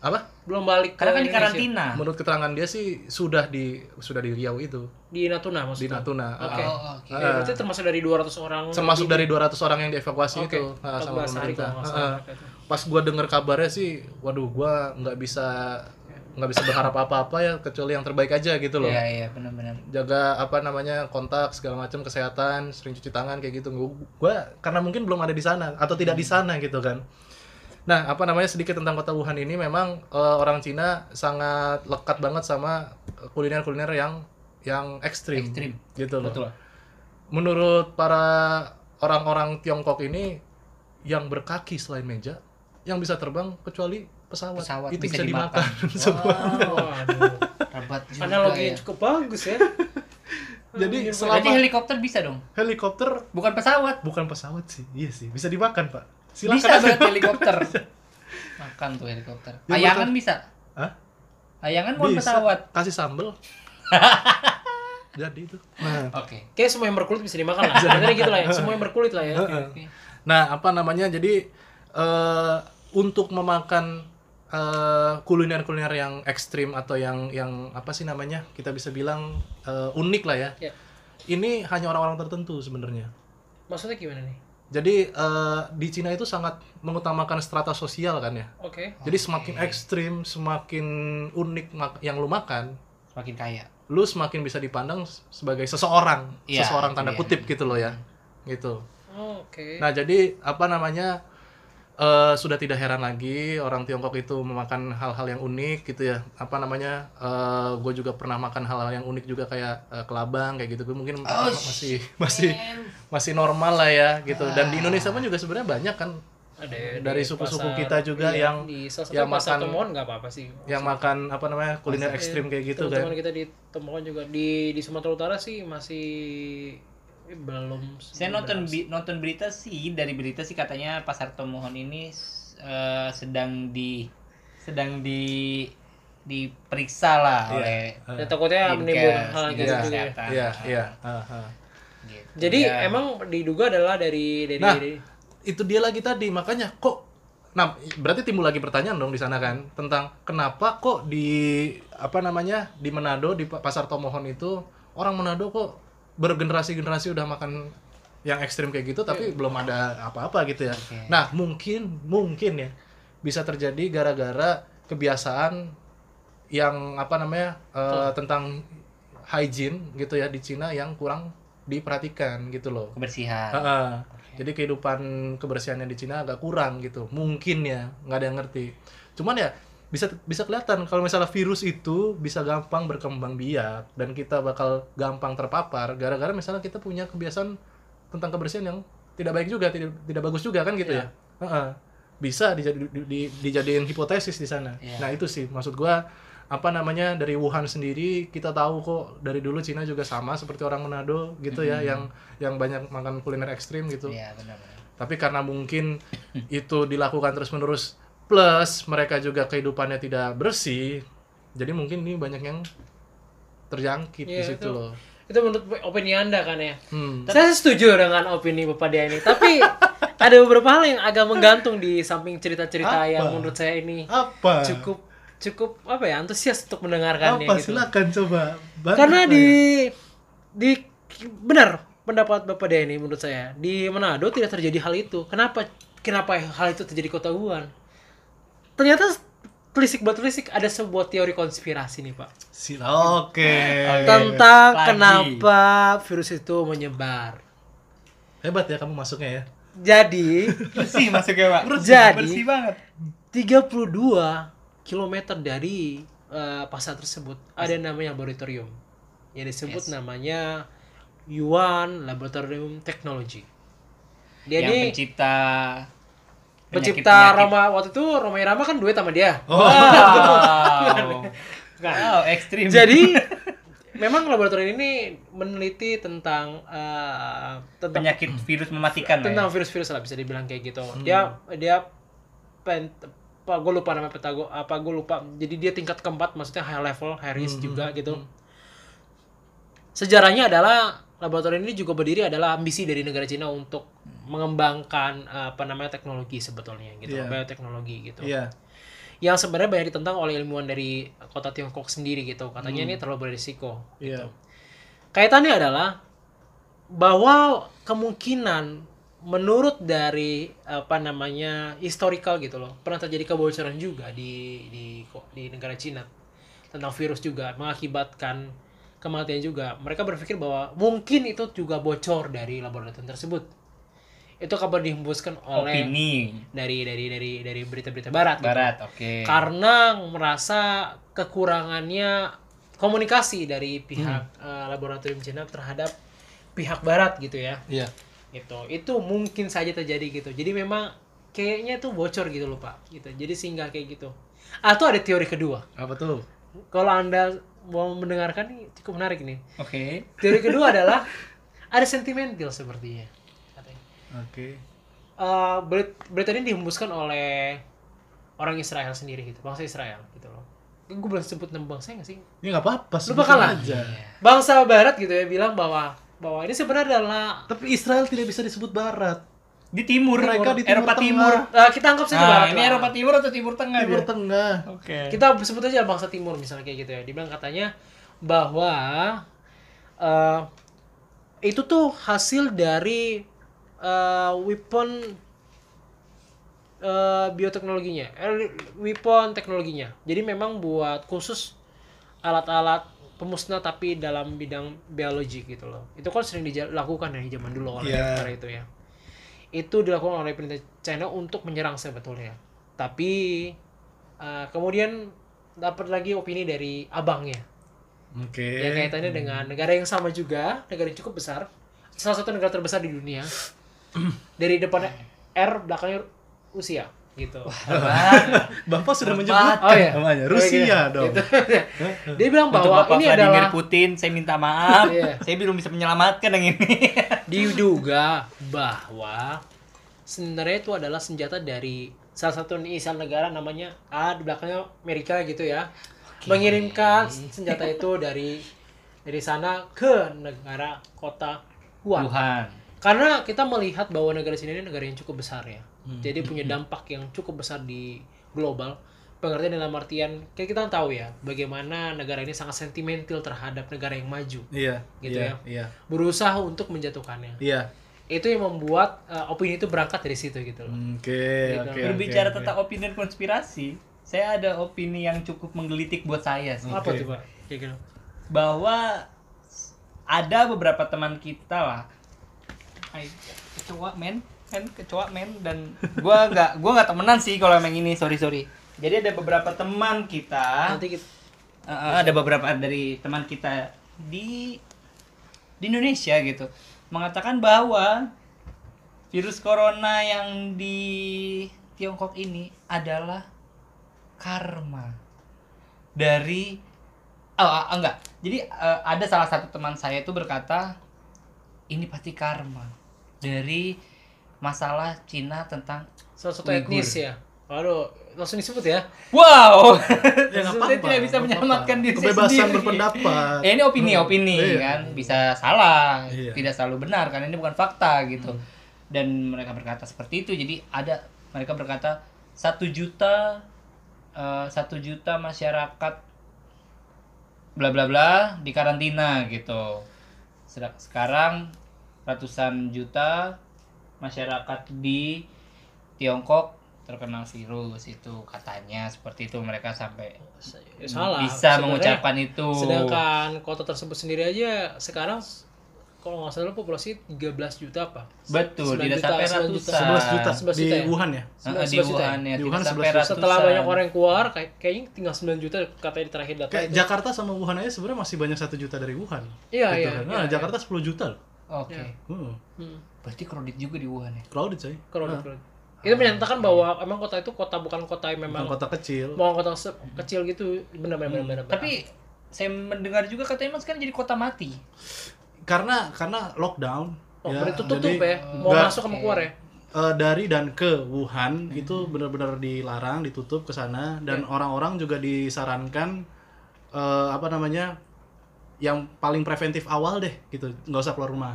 Apa? Belum balik Karena kan di karantina. Menurut keterangan dia sih sudah di sudah di Riau itu, Di Natuna di maksudnya. Natuna. Oke. Ah, Oh, oke. Oke, berarti termasuk dari 200 orang. termasuk dari 200 orang yang dievakuasi Oke. itu ah, sama 14 hari pemerintah. kalau nggak Pas gua denger kabarnya sih, waduh gua nggak bisa nggak bisa berharap apa-apa ya kecuali yang terbaik aja gitu loh. Iya, iya, benar-benar. Jaga apa namanya kontak segala macam kesehatan, sering cuci tangan kayak gitu. Gua, gua karena mungkin belum ada di sana atau tidak di sana gitu kan. Nah, apa namanya sedikit tentang kota Wuhan ini memang eh, orang Cina sangat lekat banget sama kuliner-kuliner yang yang ekstrim, Ekstrim. gitu loh. Betul. Menurut para orang-orang Tiongkok ini yang berkaki selain meja, yang bisa terbang kecuali pesawat, Pesawat itu bisa bisa, dimakan. dimakan semua. Rabat juga Analogi ya. cukup bagus ya. Jadi Berarti selama helikopter bisa dong? helikopter Bukan pesawat. bukan pesawat sih, iya sih bisa dimakan pak. Silakan. Bisa berarti helikopter. Makan tuh helikopter. Ya, Ayangan betul. bisa. Hah? Ayangan bukan Bisa. pesawat. Kasih sambel. Jadi itu. Nah, Oke. Kayak semua yang berkulit bisa dimakan lah. Sebenarnya gitu lah ya. Semua yang berkulit lah ya. Oke. Nah, apa namanya? Jadi eh untuk memakan eh, kuliner-kuliner yang ekstrim atau yang yang apa sih namanya? Kita bisa bilang eh, unik lah ya. Ya. Ini hanya orang-orang tertentu sebenarnya. Maksudnya gimana nih? Jadi eh, di Cina itu sangat mengutamakan strata sosial kan ya. Oke. Jadi semakin ekstrim, semakin unik yang lu makan, Semakin kaya. lu semakin bisa dipandang sebagai seseorang, Iya, seseorang tanda dia. kutip gitu loh ya. Gitu. Oh, Oke. Nah, jadi apa namanya? Eh, sudah tidak heran lagi orang Tiongkok itu memakan hal-hal yang unik gitu ya. Apa namanya? gue juga pernah makan hal-hal yang unik juga kayak eh, kelabang kayak gitu. Gue mungkin Oh, masih masih masih normal lah ya gitu. Dan di Indonesia pun juga sebenarnya banyak kan Ada dari suku-suku kita juga iya, yang di salah satu yang makan- temuan nggak apa-apa sih. yang makan apa namanya kuliner ekstrim kayak gitu kan. Teman-teman kita di temuan juga di di Sumatera Utara sih masih eh, belum. Saya nonton bi- nonton berita sih dari berita sih katanya pasar Tomohon ini eh, sedang di sedang di diperiksa lah Iya. oleh Ya, takutnya menimbulkan hal gitu juga. ya. Iya, iya. ah, ah. Gitu. Jadi Ya. emang diduga adalah dari dari, Nah, dari- itu dia lagi tadi makanya kok nah berarti timbul lagi pertanyaan dong di sana kan tentang kenapa kok di apa namanya di Manado di pa- pasar Tomohon itu orang Manado kok bergenerasi-generasi udah makan yang ekstrim kayak gitu tapi belum ada apa-apa gitu ya. Oke. Nah, mungkin mungkin ya bisa terjadi gara-gara kebiasaan yang apa namanya eh, tentang hygiene gitu ya di Cina yang kurang diperhatikan gitu loh. kebersihan. Heeh. Jadi kehidupan kebersihannya di Cina agak kurang gitu. Mungkin ya, nggak ada yang ngerti. Cuman ya bisa bisa kelihatan kalau misalnya virus itu bisa gampang berkembang biak dan kita bakal gampang terpapar gara-gara misalnya kita punya kebiasaan tentang kebersihan yang tidak baik juga, tidak tidak bagus juga kan gitu ya. Heeh. Bisa dijadi, di- di- dijadiin hipotesis di sana. Iya. Nah, itu sih maksud gua apa namanya dari Wuhan sendiri kita tahu kok dari dulu Cina juga sama seperti orang Manado gitu ya yang yang banyak makan kuliner ekstrim gitu. Iya, benar-benar. Tapi karena mungkin itu dilakukan terus-menerus plus mereka juga kehidupannya tidak bersih, jadi mungkin ini banyak yang terjangkit di Iya, situ itu. loh. itu menurut opini anda kan ya. Hmm. Saya setuju dengan opini Bapak Dia ini, tapi ada beberapa hal yang agak menggantung di samping cerita-cerita Apa? yang menurut saya ini Apa? cukup cukup apa ya antusias untuk mendengarkannya Apa? gitu. Silakan coba. Banyak Karena di ya. di benar pendapat Bapak Dia ini menurut saya di Manado tidak terjadi hal itu. Kenapa kenapa hal itu terjadi di kota Wuhan? Ternyata telisik buat telisik ada sebuah teori konspirasi nih Pak Sila- Oke. tentang Lagi. kenapa virus itu menyebar. Hebat ya kamu masuknya ya. Jadi Bersih masuknya, Pak. Jadi- bersih banget. 32 km dari eh, pasar tersebut ada namanya laboratorium yang disebut Yes. namanya Yuan Laboratorium Technology. Dia yang ini pencipta pencipta. Roma waktu itu Roma Irama kan duet sama dia. Oh. Wow. wow, ekstrim. Jadi memang laboratorium ini meneliti tentang eh, tentang penyakit virus mematikan lah ya. tentang virus-virus lah bisa dibilang kayak gitu. Dia dia pen, apa gue lupa nama petago apa gue lupa. Jadi dia tingkat keempat maksudnya high level, high risk juga gitu. Sejarahnya adalah laboratorium ini juga berdiri adalah ambisi dari negara Cina untuk mengembangkan eh, apa namanya teknologi sebetulnya gitu, Iya. bioteknologi gitu. Iya. yang sebenarnya banyak ditentang oleh ilmuwan dari kota Tiongkok sendiri gitu. Katanya ini terlalu berisiko. Iya. Kaitannya adalah bahwa kemungkinan menurut dari apa namanya historical gitu loh pernah terjadi kebocoran juga di di di negara Cina tentang virus juga mengakibatkan kematian juga. Mereka berpikir bahwa mungkin itu juga bocor dari laboratorium tersebut. Itu kabar dihembuskan oleh Opini. dari dari dari dari berita-berita barat gitu. barat, oke. karena merasa kekurangannya komunikasi dari pihak eh, laboratorium Cina terhadap pihak barat gitu ya. Iya. gitu. Itu mungkin saja terjadi gitu. Jadi memang kayaknya tuh bocor gitu loh pak. Gitu. Jadi sehingga kayak gitu. Atau ada teori kedua. Apa tuh? kalau anda mau mendengarkan nih cukup menarik nih Oke. teori kedua adalah ada sentimental sepertinya Oke. Eh, berit- berita ini dihembuskan oleh orang Israel sendiri gitu bangsa Israel gitu loh gue belum sebut nama bangsa nggak sih Ini nggak apa-apa. Lu sebutin bakal lah. aja. bangsa Barat gitu ya bilang bahwa bahwa ini sebenarnya adalah Tapi Israel tidak bisa disebut barat. Di timur, Mereka di Timur Eropa Tengah. Timur. eh, kita anggap saja Nah, Barat ini lah. Eropa Timur atau Timur Tengah Timur dia? Tengah. Oke. kita sebut aja bangsa timur misalnya kayak gitu ya dibilang katanya bahwa eh, itu tuh hasil dari eh, weapon eh, bioteknologinya eh, weapon teknologinya jadi memang buat khusus alat-alat pemusnah tapi dalam bidang biologi gitu loh itu kan sering dilakukan dari zaman dulu oleh Iya. negara itu ya itu dilakukan oleh pemerintah China untuk menyerang sebetulnya tapi eh, kemudian dapat lagi opini dari abangnya Oke. yang kaitannya dengan negara yang sama juga negara yang cukup besar salah satu negara terbesar di dunia dari depannya R belakangnya Rusia gitu Bapak sudah menyebutkan Oh, iya. namanya. Oh, Rusia iya. dong. Gitu. dia bilang Untuk bahwa Bapak ini Vladimir adalah Putin, saya minta maaf. Iya. Saya belum bisa menyelamatkan yang ini. Diduga bahwa sebenarnya itu adalah senjata dari salah satu inisial negara namanya A di belakangnya Amerika gitu ya mengirimkan senjata itu dari dari sana ke negara kota Wuhan. Wuhan. Karena kita melihat bahwa negara sini ini negara yang cukup besar ya. Jadi punya dampak yang cukup besar di global. Pengertian dalam artian kayak kita tahu ya bagaimana negara ini sangat sentimental terhadap negara yang maju. Iya. Gitu iya, ya. Iya. Berusaha untuk menjatuhkannya. Iya. Itu yang membuat uh, opini itu berangkat dari situ gitu loh. Oke, Gitu. oke. Berbicara oke, tentang opini dan konspirasi, saya ada opini yang cukup menggelitik buat saya sih. Apa Oke. tuh, Pak? Kayak gitu. Bahwa ada beberapa teman kita lah. Hai, kecoa men, kan kecoa men dan gua nggak gua nggak temenan sih kalau emang ini sorry sorry. Jadi ada beberapa teman kita. Nanti kita Uh, ada beberapa dari teman kita di di Indonesia gitu mengatakan bahwa virus corona yang di Tiongkok ini adalah karma dari oh ah, enggak jadi eh, ada salah satu teman saya itu berkata ini pasti karma dari masalah Cina tentang salah satu Uyghur. etnis ya. Waduh, langsung disebut ya. wow Ya, saya apa-apa, tidak bisa menyelamatkan diri Kebebasan sendiri. berpendapat. Ya, ini opini opini Iya. kan bisa salah Iya. tidak selalu benar karena ini bukan fakta gitu dan mereka berkata seperti itu jadi ada mereka berkata satu juta eh, satu juta masyarakat bla bla bla di karantina gitu Sedang- sekarang ratusan juta masyarakat di Tiongkok terkena virus itu katanya seperti itu mereka sampai Ya, salah. bisa Sebenarnya- mengucapkan itu Sedangkan kota tersebut sendiri aja sekarang kalau nggak salah populasi 13 juta apa? Betul, 9 tidak juta, sampai 9 juta. ratusan. 11 juta 11 di juta ya? Wuhan ya? Heeh, di 11 juta ya? Wuhan ya, Di tidak Wuhan sampai 11 juta. ratusan. Setelah banyak orang yang keluar, kayak kayaknya tinggal 9 juta katanya di terakhir data Kayak itu. Jakarta sama Wuhan aja sebenarnya masih banyak satu juta dari Wuhan. Iya, Gitu iya, kan. iya, Nah, iya. Jakarta 10 juta loh. Oke. Ya. Hmm. Hmm, Berarti kredit juga di Wuhan ya. Crowded coy. crowded, Nah, crowded. Itu menyatakan bahwa emang kota itu kota bukan kota yang bukan memang kota kecil. mau kota se- kecil gitu benar-benar Hmm. benar. Tapi saya mendengar juga katanya mas kan jadi kota mati. Karena karena lockdown. oh, ya, berarti tutup jadi ya, mau nggak- masuk sama keluar ya. eh, dari dan ke Wuhan itu benar-benar dilarang, ditutup ke sana dan Iya. orang-orang juga disarankan eh, apa namanya yang paling preventif awal deh gitu, nggak usah keluar rumah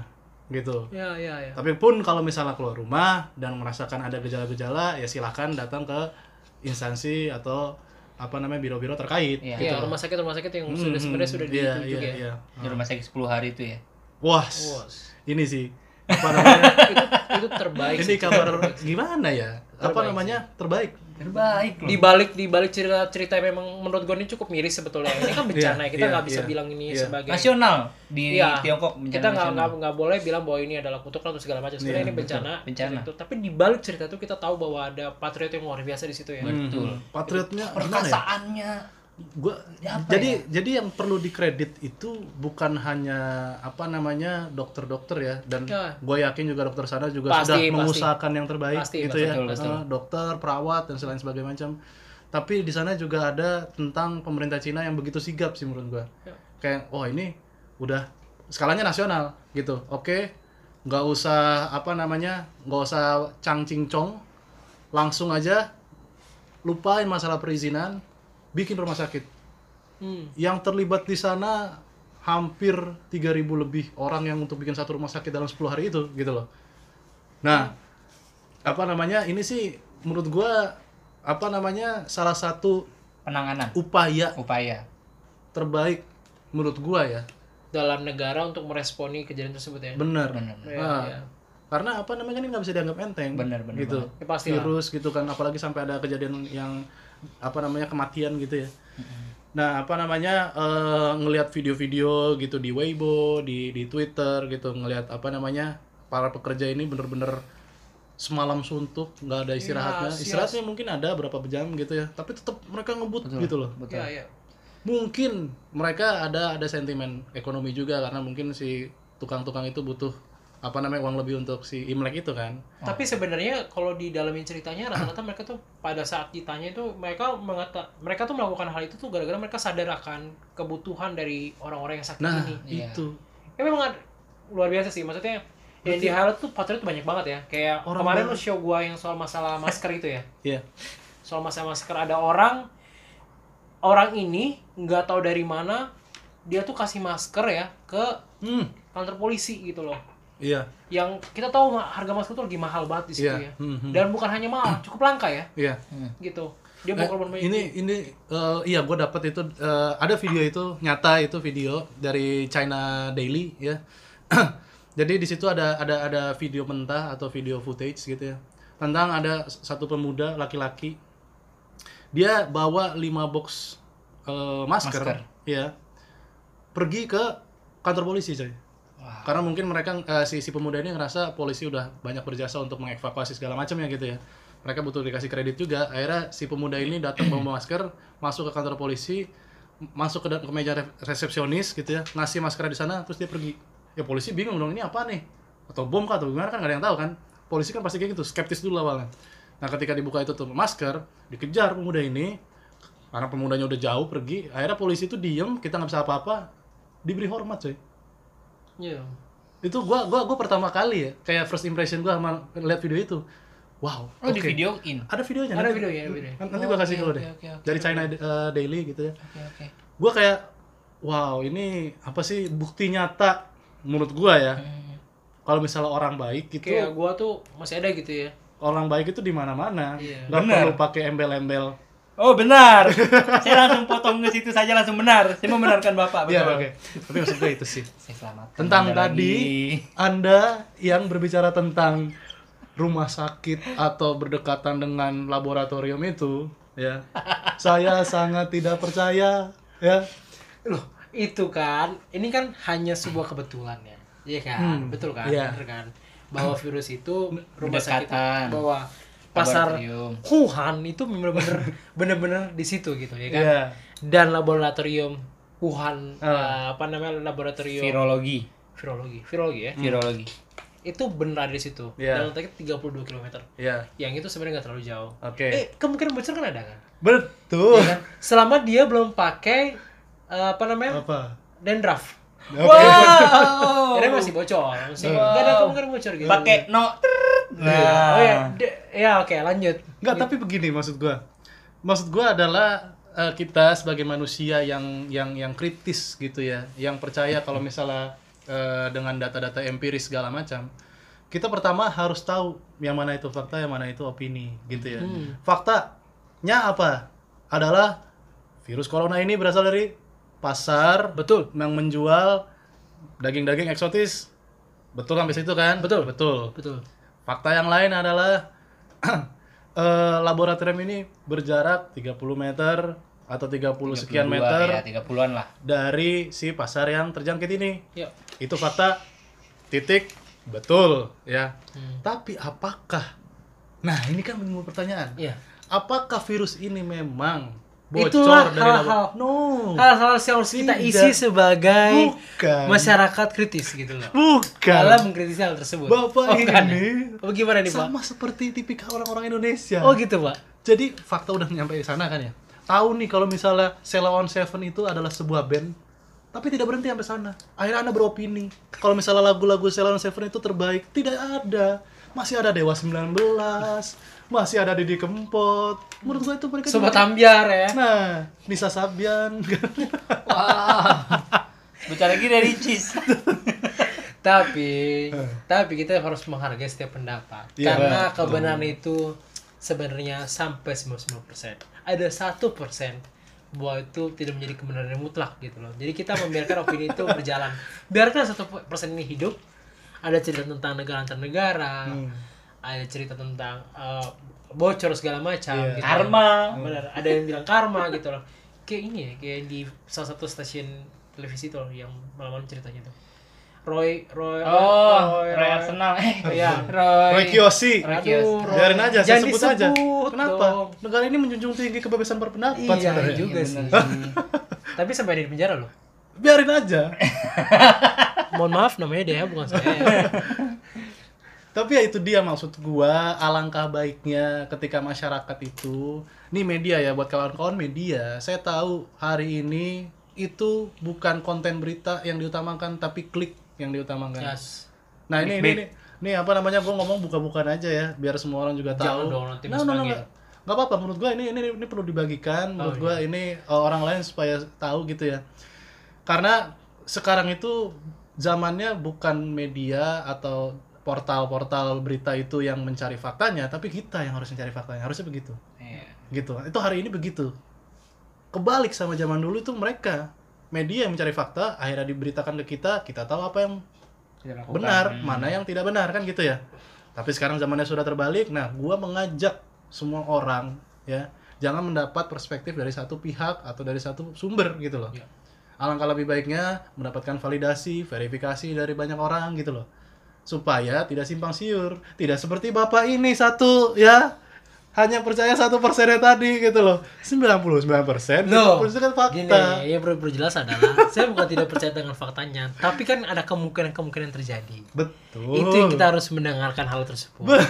gitu. Ya, ya, ya. Tapi pun kalau misalnya keluar rumah dan merasakan ada gejala-gejala ya silahkan datang ke instansi atau apa namanya biro-biro terkait Iya. gitu. Iya, rumah sakit rumah sakit yang Hmm, sudah sebenarnya sudah iya, ditunjuk iya, ya. iya. Di rumah sakit 10 hari itu ya. Wah, Wah, ini sih apa namanya? itu itu terbaik ini sih. kabar gimana ya? Apa Terbaik namanya? Terbaik. Terbaik loh. di balik di balik cerita cerita yang memang menurut gue ini cukup miris sebetulnya ini kan bencana ya kita Iya, nggak bisa iya, bilang ini iya. sebagai nasional di Iya. Tiongkok kita nggak nggak nggak boleh bilang bahwa ini adalah kutukan atau segala macam sebenarnya Iya, ini bencana Bencana. Gitu. tapi di balik cerita itu kita tahu bahwa ada patriot yang luar biasa di situ ya Betul. Hmm, Patriotnya gimana ya? Perkasaannya Gua Ya, apa jadi jadi yang perlu dikredit itu bukan hanya apa namanya dokter-dokter ya dan Ya. gue yakin juga dokter sana juga Pasti, sudah pasti. mengusahakan yang terbaik Pasti, gitu pasti, ya betul, betul. Eh, dokter perawat dan selain sebagainya macam tapi di sana juga ada tentang pemerintah Cina yang begitu sigap sih menurut gue Ya. kayak oh ini udah skalanya nasional gitu oke nggak usah apa namanya nggak usah cang cingcong langsung aja lupain masalah perizinan bikin rumah sakit Hmm. yang terlibat di sana hampir 3000 lebih orang yang untuk bikin satu rumah sakit dalam 10 hari itu gitu loh. Nah, apa namanya? Ini sih menurut gua apa namanya? salah satu penanganan upaya upaya. terbaik menurut gua ya. dalam negara untuk meresponi kejadian tersebut ya Bener. Benar. Ya, Nah, ya. Karena apa namanya kan ini nggak bisa dianggap enteng. Bener, bener gitu. Ya, pasti lah. Virus gitu kan apalagi sampai ada kejadian yang apa namanya kematian gitu ya. Nah, apa namanya eh, ngelihat video-video gitu di Weibo, di di Twitter gitu, ngelihat apa namanya para pekerja ini bener-bener semalam suntuk, nggak ada istirahatnya. Yes, Istirahatnya mungkin ada berapa jam gitu ya, tapi tetap mereka ngebut gitu loh. Betul. Ya, ya. Mungkin mereka ada ada sentimen ekonomi juga karena mungkin si tukang-tukang itu butuh apa namanya uang lebih untuk si Imlek itu kan. Tapi sebenarnya kalau di dalamin ceritanya rata-rata mereka tuh pada saat ditanya itu mereka mengata mereka tuh melakukan hal itu tuh gara-gara mereka sadar akan kebutuhan dari orang-orang yang sakit Nah, ini. Iya. itu. Ya memang luar biasa sih maksudnya yang di highlight tuh patriot tuh banyak banget ya. Kayak Orang kemarin banget. lu show gua yang soal masalah masker itu ya. Iya. Soal masalah masker ada orang orang ini nggak tahu dari mana dia tuh kasih masker ya ke Hmm. kantor polisi gitu loh. Iya. Yang kita tahu harga masker tuh lagi mahal banget di situ Iya. ya. Hmm, hmm. Dan bukan hanya mahal, cukup langka ya Iya. gitu. Dia Eh, bukan bermain ini ini eh, iya gue dapet itu eh, ada video itu nyata itu video dari China Daily ya. Jadi di situ ada ada ada video mentah atau video footage gitu ya tentang ada satu pemuda laki-laki dia bawa lima box eh, masker, Masker. ya pergi ke kantor polisi coy. Wah. Karena mungkin mereka eh, si si pemuda ini ngerasa polisi udah banyak berjasa untuk mengevakuasi segala macam ya gitu ya. Mereka butuh dikasih kredit juga. Akhirnya si pemuda ini datang bawa masker, masuk ke kantor polisi, masuk ke, ke meja re- resepsionis gitu ya, ngasih masker di sana, terus dia pergi. Ya polisi bingung dong ini apa nih? Atau bom kah atau gimana kan nggak ada yang tahu kan? Polisi kan pasti kayak gitu, skeptis dulu awalnya. Nah ketika dibuka itu tuh masker, dikejar pemuda ini, karena pemudanya udah jauh pergi, akhirnya polisi itu diem, kita nggak bisa apa-apa, diberi hormat coy Iya. itu gua gua gua pertama kali ya kayak first impression gua sama lihat video itu wow Oh, di oke. videoin. ada videonya Ada nanti- videonya, ada videonya. nanti gua kasih Oke, ke lo deh oke, oke, dari oke. China uh, Daily gitu ya Oke, oke. gua kayak wow ini apa sih bukti nyata menurut gua ya Hmm. kalau misalnya orang baik itu Kayak gua tuh masih ada gitu ya. orang baik itu di mana-mana Iya. nggak Bener. perlu pakai embel-embel Oh benar. Saya langsung potong ke situ saja langsung benar. Saya membenarkan Bapak Iya, oke tapi maksud gue itu sih Saya selamatkan tentang Anda tadi lagi. Anda yang berbicara tentang rumah sakit atau berdekatan dengan laboratorium itu ya saya sangat tidak percaya ya Loh, itu kan ini kan hanya sebuah kebetulan ya. Iya kan? Hmm, Betul kan? iya. Bener kan? Bahwa virus itu rumah sakit Berdekatan. bahwa pasar. Wuhan itu bener-bener bener-bener di situ gitu ya kan. Iya. Dan laboratorium Wuhan eh, apa namanya laboratorium virologi. virologi, virologi ya. Virologi. Itu benar ada di situ. Iya. Dan letaknya 32 km. ya Yang itu sebenarnya nggak terlalu jauh. oke Eh, kemungkinan bocor kan ada kan? betul Iya kan? Selama dia belum pakai eh, apa namanya? apa Dandruff. Oke Wow. Ini masih bocor, masih nggak ada kemungkinan bocor gitu. Pakai no. Nah. Oh ya, de- ya oke lanjut. Nggak, tapi begini maksud gua. Maksud gua adalah eh, kita sebagai manusia yang yang yang kritis gitu ya, yang percaya kalau misalnya eh, dengan data-data empiris segala macam, kita pertama harus tahu yang mana itu fakta, yang mana itu opini gitu ya. Fakta fakta-nya apa? Adalah virus corona ini berasal dari pasar Betul. yang menjual daging-daging eksotis. Betul sampai situ kan? Betul. Betul. Betul. Fakta yang lain adalah eh, laboratorium ini berjarak 30 meter atau 30 sekian 32, meter ya 30-an lah dari si pasar yang terjangkit ini. Ya. Itu fakta titik betul ya. Hmm. Tapi apakah Nah, ini kan menimbul pertanyaan. Iya. Apakah virus ini memang bocor dari hal-hal. No. Hal-hal yang harus kita Tidak. isi sebagai Bukan. masyarakat kritis gitu loh. Bukan. Dalam mengkritisi hal tersebut. Bapak oh, ini ya? Gimana nih, Pak? sama seperti tipikal orang-orang Indonesia. Oh, gitu, Pak. Jadi fakta udah nyampe di sana kan ya. Tahu nih kalau misalnya Sheila on Seven itu adalah sebuah band, tapi tidak berhenti sampai sana. Akhirnya anda beropini kalau misalnya lagu-lagu Sheila on Seven itu terbaik, tidak ada. Masih ada Dewa 19, masih ada Didi Kempot. Menurut gua itu mereka Sobat juga- Ambiar ya. Nah, Nisa Sabian. wah bentar lagi dari cheese Tapi, tapi kita harus menghargai setiap pendapat. Iya, Karena kebenaran itu sebenarnya sampai 99%. Ada satu persen bahwa itu tidak menjadi kebenaran yang mutlak gitu loh. Jadi kita membiarkan opini itu berjalan. Biarkan satu persen ini hidup. Ada cerita tentang negara antar negara. Hmm. Ada cerita tentang eh, bocor segala macam. Iya. gitu. Karma. Benar. Ada yang bilang karma gitu loh. Kayak ini ya, kayak di salah satu stasiun televisi tuh yang malam-malam ceritanya tuh. Roy, Roy, oh Roy Arsenal eh Iya. Roy Roy Kiyoshi. Roy. Roy. Biarin aja, saya sebut aja. Kenapa? dong. Negara ini menjunjung tinggi kebebasan berpendapat Iya, sebenarnya. juga Iya, sih. Tapi sampai di penjara loh. Biarin aja. Mohon maaf namanya dia bukan saya. Tapi ya itu dia maksud gua, alangkah baiknya ketika masyarakat itu, nih media ya buat kawan-kawan media, saya tahu hari ini itu bukan konten berita yang diutamakan tapi klik yang diutamakan. Yes. Nah, ini ini nih, nih apa namanya gua ngomong buka-bukaan aja ya biar semua orang juga Jangan tahu. dong, nanti Nah, nah, nah, panggil. nggak. apa-apa menurut gua ini ini ini perlu dibagikan menurut Oh, gua ini uh, orang lain supaya tahu gitu ya. Karena sekarang itu zamannya bukan media atau portal-portal berita itu yang mencari faktanya, tapi kita yang harus mencari faktanya. Harusnya begitu. Iya. Gitu. Itu hari ini begitu. Kebalik sama zaman dulu itu mereka media yang mencari fakta, akhirnya diberitakan ke kita, kita tahu apa yang benar, Hmm. mana yang tidak benar kan gitu ya. Tapi sekarang zamannya sudah terbalik. Nah, gua mengajak semua orang ya, jangan mendapat perspektif dari satu pihak atau dari satu sumber gitu loh. Ya. Alangkah lebih baiknya mendapatkan validasi, verifikasi dari banyak orang gitu loh. Supaya tidak simpang siur, tidak seperti Bapak ini satu ya. Hanya percaya satu persennya tadi gitu loh. 99 persen, Loh, itu kan fakta. Gini, yang perlu perlu jelas adalah saya bukan tidak percaya dengan faktanya, tapi kan ada kemungkinan-kemungkinan terjadi. Betul. Itu yang kita harus mendengarkan hal tersebut.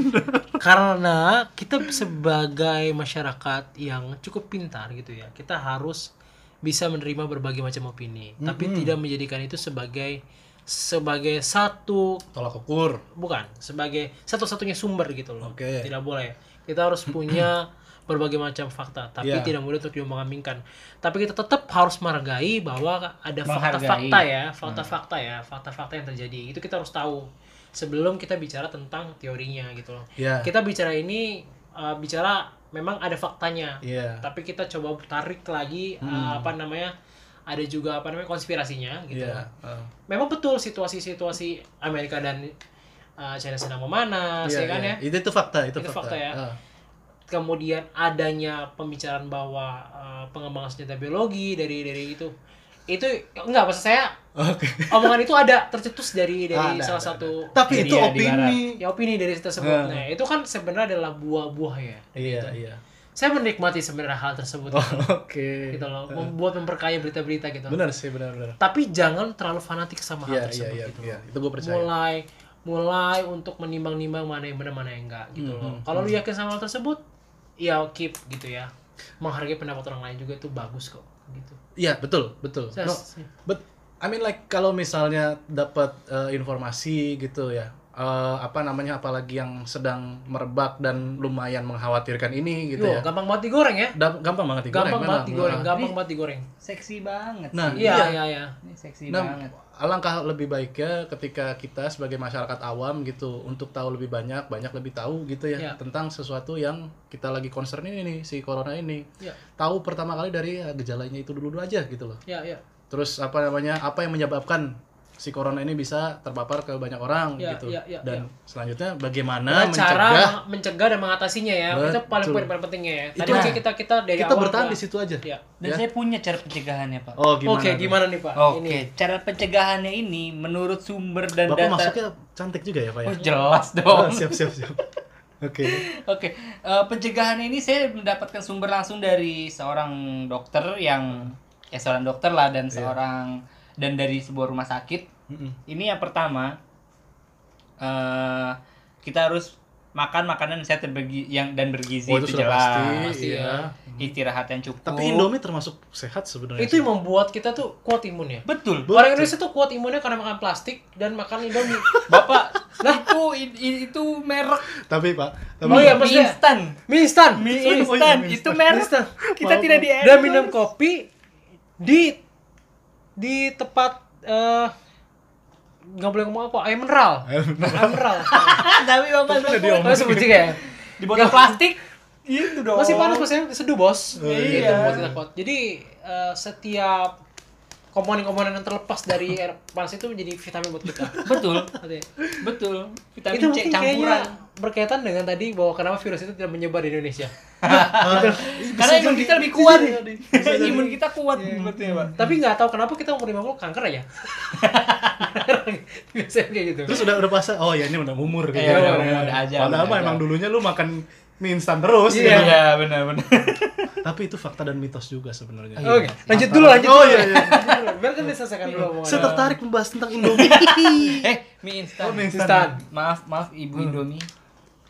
Karena kita sebagai masyarakat yang cukup pintar gitu ya, kita harus bisa menerima berbagai macam opini, tapi tidak menjadikan itu sebagai sebagai satu tolak ukur. bukan sebagai satu-satunya sumber gitu loh. Oke. Tidak boleh. Kita harus punya berbagai macam fakta, tapi Iya. tidak boleh untuk diomong-ambingkan. Tapi kita tetap harus menghargai bahwa ada fakta-fakta ya, fakta-fakta ya, fakta-fakta yang terjadi. Itu kita harus tahu sebelum kita bicara tentang teorinya gitu loh. Iya. Kita bicara ini uh, bicara memang ada faktanya, Iya. tapi kita coba tarik lagi uh, apa namanya? Ada juga apa namanya konspirasinya gitu. Iya. uh, Memang betul situasi-situasi Amerika dan uh, China sedang memanas iya, ya kan iya. ya. Itu itu fakta, itu, Itu fakta. fakta ya. Ah. Kemudian adanya pembicaraan bahwa uh, pengembangan senjata biologi dari dari itu itu enggak maksud saya Oke. omongan itu ada tercetus dari dari Ada, salah ada, satu Tapi Media itu opini. ya opini dari tersebut. Nah. Nah, itu kan sebenarnya adalah buah-buah ya. Iya, iya. Saya menikmati sebenarnya hal tersebut Oh, Oke. gitu loh, membuat memperkaya berita-berita gitu. Benar sih, benar-benar. Tapi jangan terlalu fanatik sama Iya, hal tersebut iya, iya, gitu. iya. loh. Itu gue percaya. mulai mulai untuk menimbang-nimbang mana yang benar mana yang enggak gitu loh. Mhm, Kalau lu yakin sama hal tersebut, ya keep gitu ya. Menghargai pendapat orang lain juga itu bagus kok gitu. Iya, betul, betul. Saya- No, but I mean like kalau misalnya dapat eh, informasi gitu ya, eh, apa namanya apalagi yang sedang merebak dan lumayan mengkhawatirkan ini gitu Yo, ya. gampang banget digoreng ya. Da- gampang banget digoreng Gampang banget digoreng, Nah, gampang banget digoreng. Seksi banget Nah, sih. Iya, Iya. iya, iya. Ini seksi Nah, banget. alangkah lebih baiknya ketika kita sebagai masyarakat awam gitu untuk tahu lebih banyak, banyak lebih tahu gitu ya Iya. tentang sesuatu yang kita lagi concern ini nih si corona ini. Iya. Tahu pertama kali dari ya, gejalanya itu dulu, dulu aja gitu loh. Iya, iya. Terus apa namanya? Apa yang menyebabkan si corona ini bisa terpapar ke banyak orang Iya, gitu. iya, iya, dan selanjutnya Nah, bagaimana cara mencegah dan mengatasinya ya. Itu paling Betul. poin paling pentingnya ya. Tadi Itu- aja kita kita dari kita awal bertahan di situ aja. Iya. Dan Ya. saya punya cara pencegahannya, Pak. Oh, gimana? Oke, gimana nih, Pak? Oke, Ini. cara pencegahannya ini menurut sumber dan Bapak data masuknya cantik juga ya, Pak ya? Oh, jelas Oh, dong. siap, siap, siap. Oke. Oke, eh, pencegahan ini saya mendapatkan sumber langsung dari seorang dokter yang ya seorang dokter lah dan seorang dan dari sebuah rumah sakit. Mm-mm. Ini yang pertama eh kita harus makan makanan yang sehat dan yang dan bergizi Oh, itu itu, sudah jelas. pasti, Pasti iya. ya. Istirahat yang cukup. Tapi Indomie termasuk sehat sebenarnya. Itu sih. yang membuat kita tuh kuat imun ya. betul. Orang Indonesia tuh kuat imunnya karena makan plastik dan makan Indomie. Bapak, nah itu itu merek Tapi Pak, tapi Oh iya, mie instan. Mie instan. Mie Oh iya, instan mie itu instan. merek. Instan. Kita Maaf, tidak di Dan minum kopi di di tempat eh nggak boleh ngomong apa air mineral. Air mineral. Tapi Bapak udah diomongin. sebut juga ya? di botol plastik? Itu dong. masih panas masih seduh bos. Oh, Gitu, iya. buat kita kuat. Jadi eh, setiap komponen-komponen yang terlepas dari air panas itu menjadi vitamin buat kita Betul, betul. Vitamin itu C campuran. kayaknya berkaitan dengan tadi bahwa kenapa virus itu tidak menyebar di Indonesia Karena imun kita lebih kuat. jadi, bisa jadi. imun kita kuat seperti Pak. tapi nggak tahu kenapa kita umur 50 kanker aja biasanya kayak gitu Terus udah udah pas oh ya ini udah umur gitu. Iya, udah Ya. aja, Padahal emang dulunya lu makan mie instan terus Iya. gitu. Iya, benar benar. Tapi itu fakta dan mitos juga sebenarnya. Oke, lanjut dulu, lanjut Oh, dulu. iya, iya. Dulu. Biar kan diselesaikan dulu omongan. Saya tertarik membahas tentang Indomie. eh, mie instan. Oh, mie Instan. Maaf, maaf Ibu Indomie.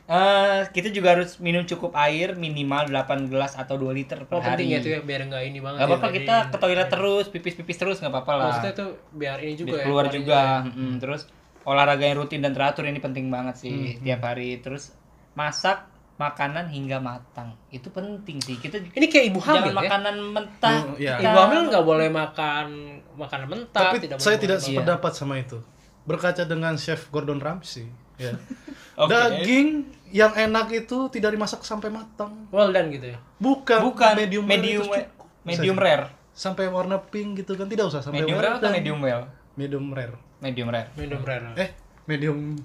Eh, kita juga harus minum cukup air minimal 8 gelas atau 2 liter per Oh, penting hari. ya itu ya biar nggak ini banget. Gak apa-apa ya, kita ke toilet terus, pipis-pipis terus nggak apa-apa lah. Maksudnya itu biar ini juga Biar ya. keluar juga. Mm, Terus olahraga yang rutin dan teratur ini penting banget Hmm, sih tiap hari. Terus masak makanan hingga matang. Itu penting sih. Kita Ini kayak ibu hamil jangan ya. makanan mentah. Hmm, iya. Kita- Ibu hamil nggak boleh makan makanan mentah. Tapi tidak saya tidak sependapat sama itu. Berkaca dengan chef Gordon Ramsay, ya. Oke. Daging yang enak itu tidak dimasak sampai matang. Well done gitu ya. Bukan, Bukan medium, medium rare itu cukup. medium rare. sampai warna pink gitu kan tidak usah sampai Medium rare atau medium well? medium rare. Medium rare. Minum rare. Eh, medium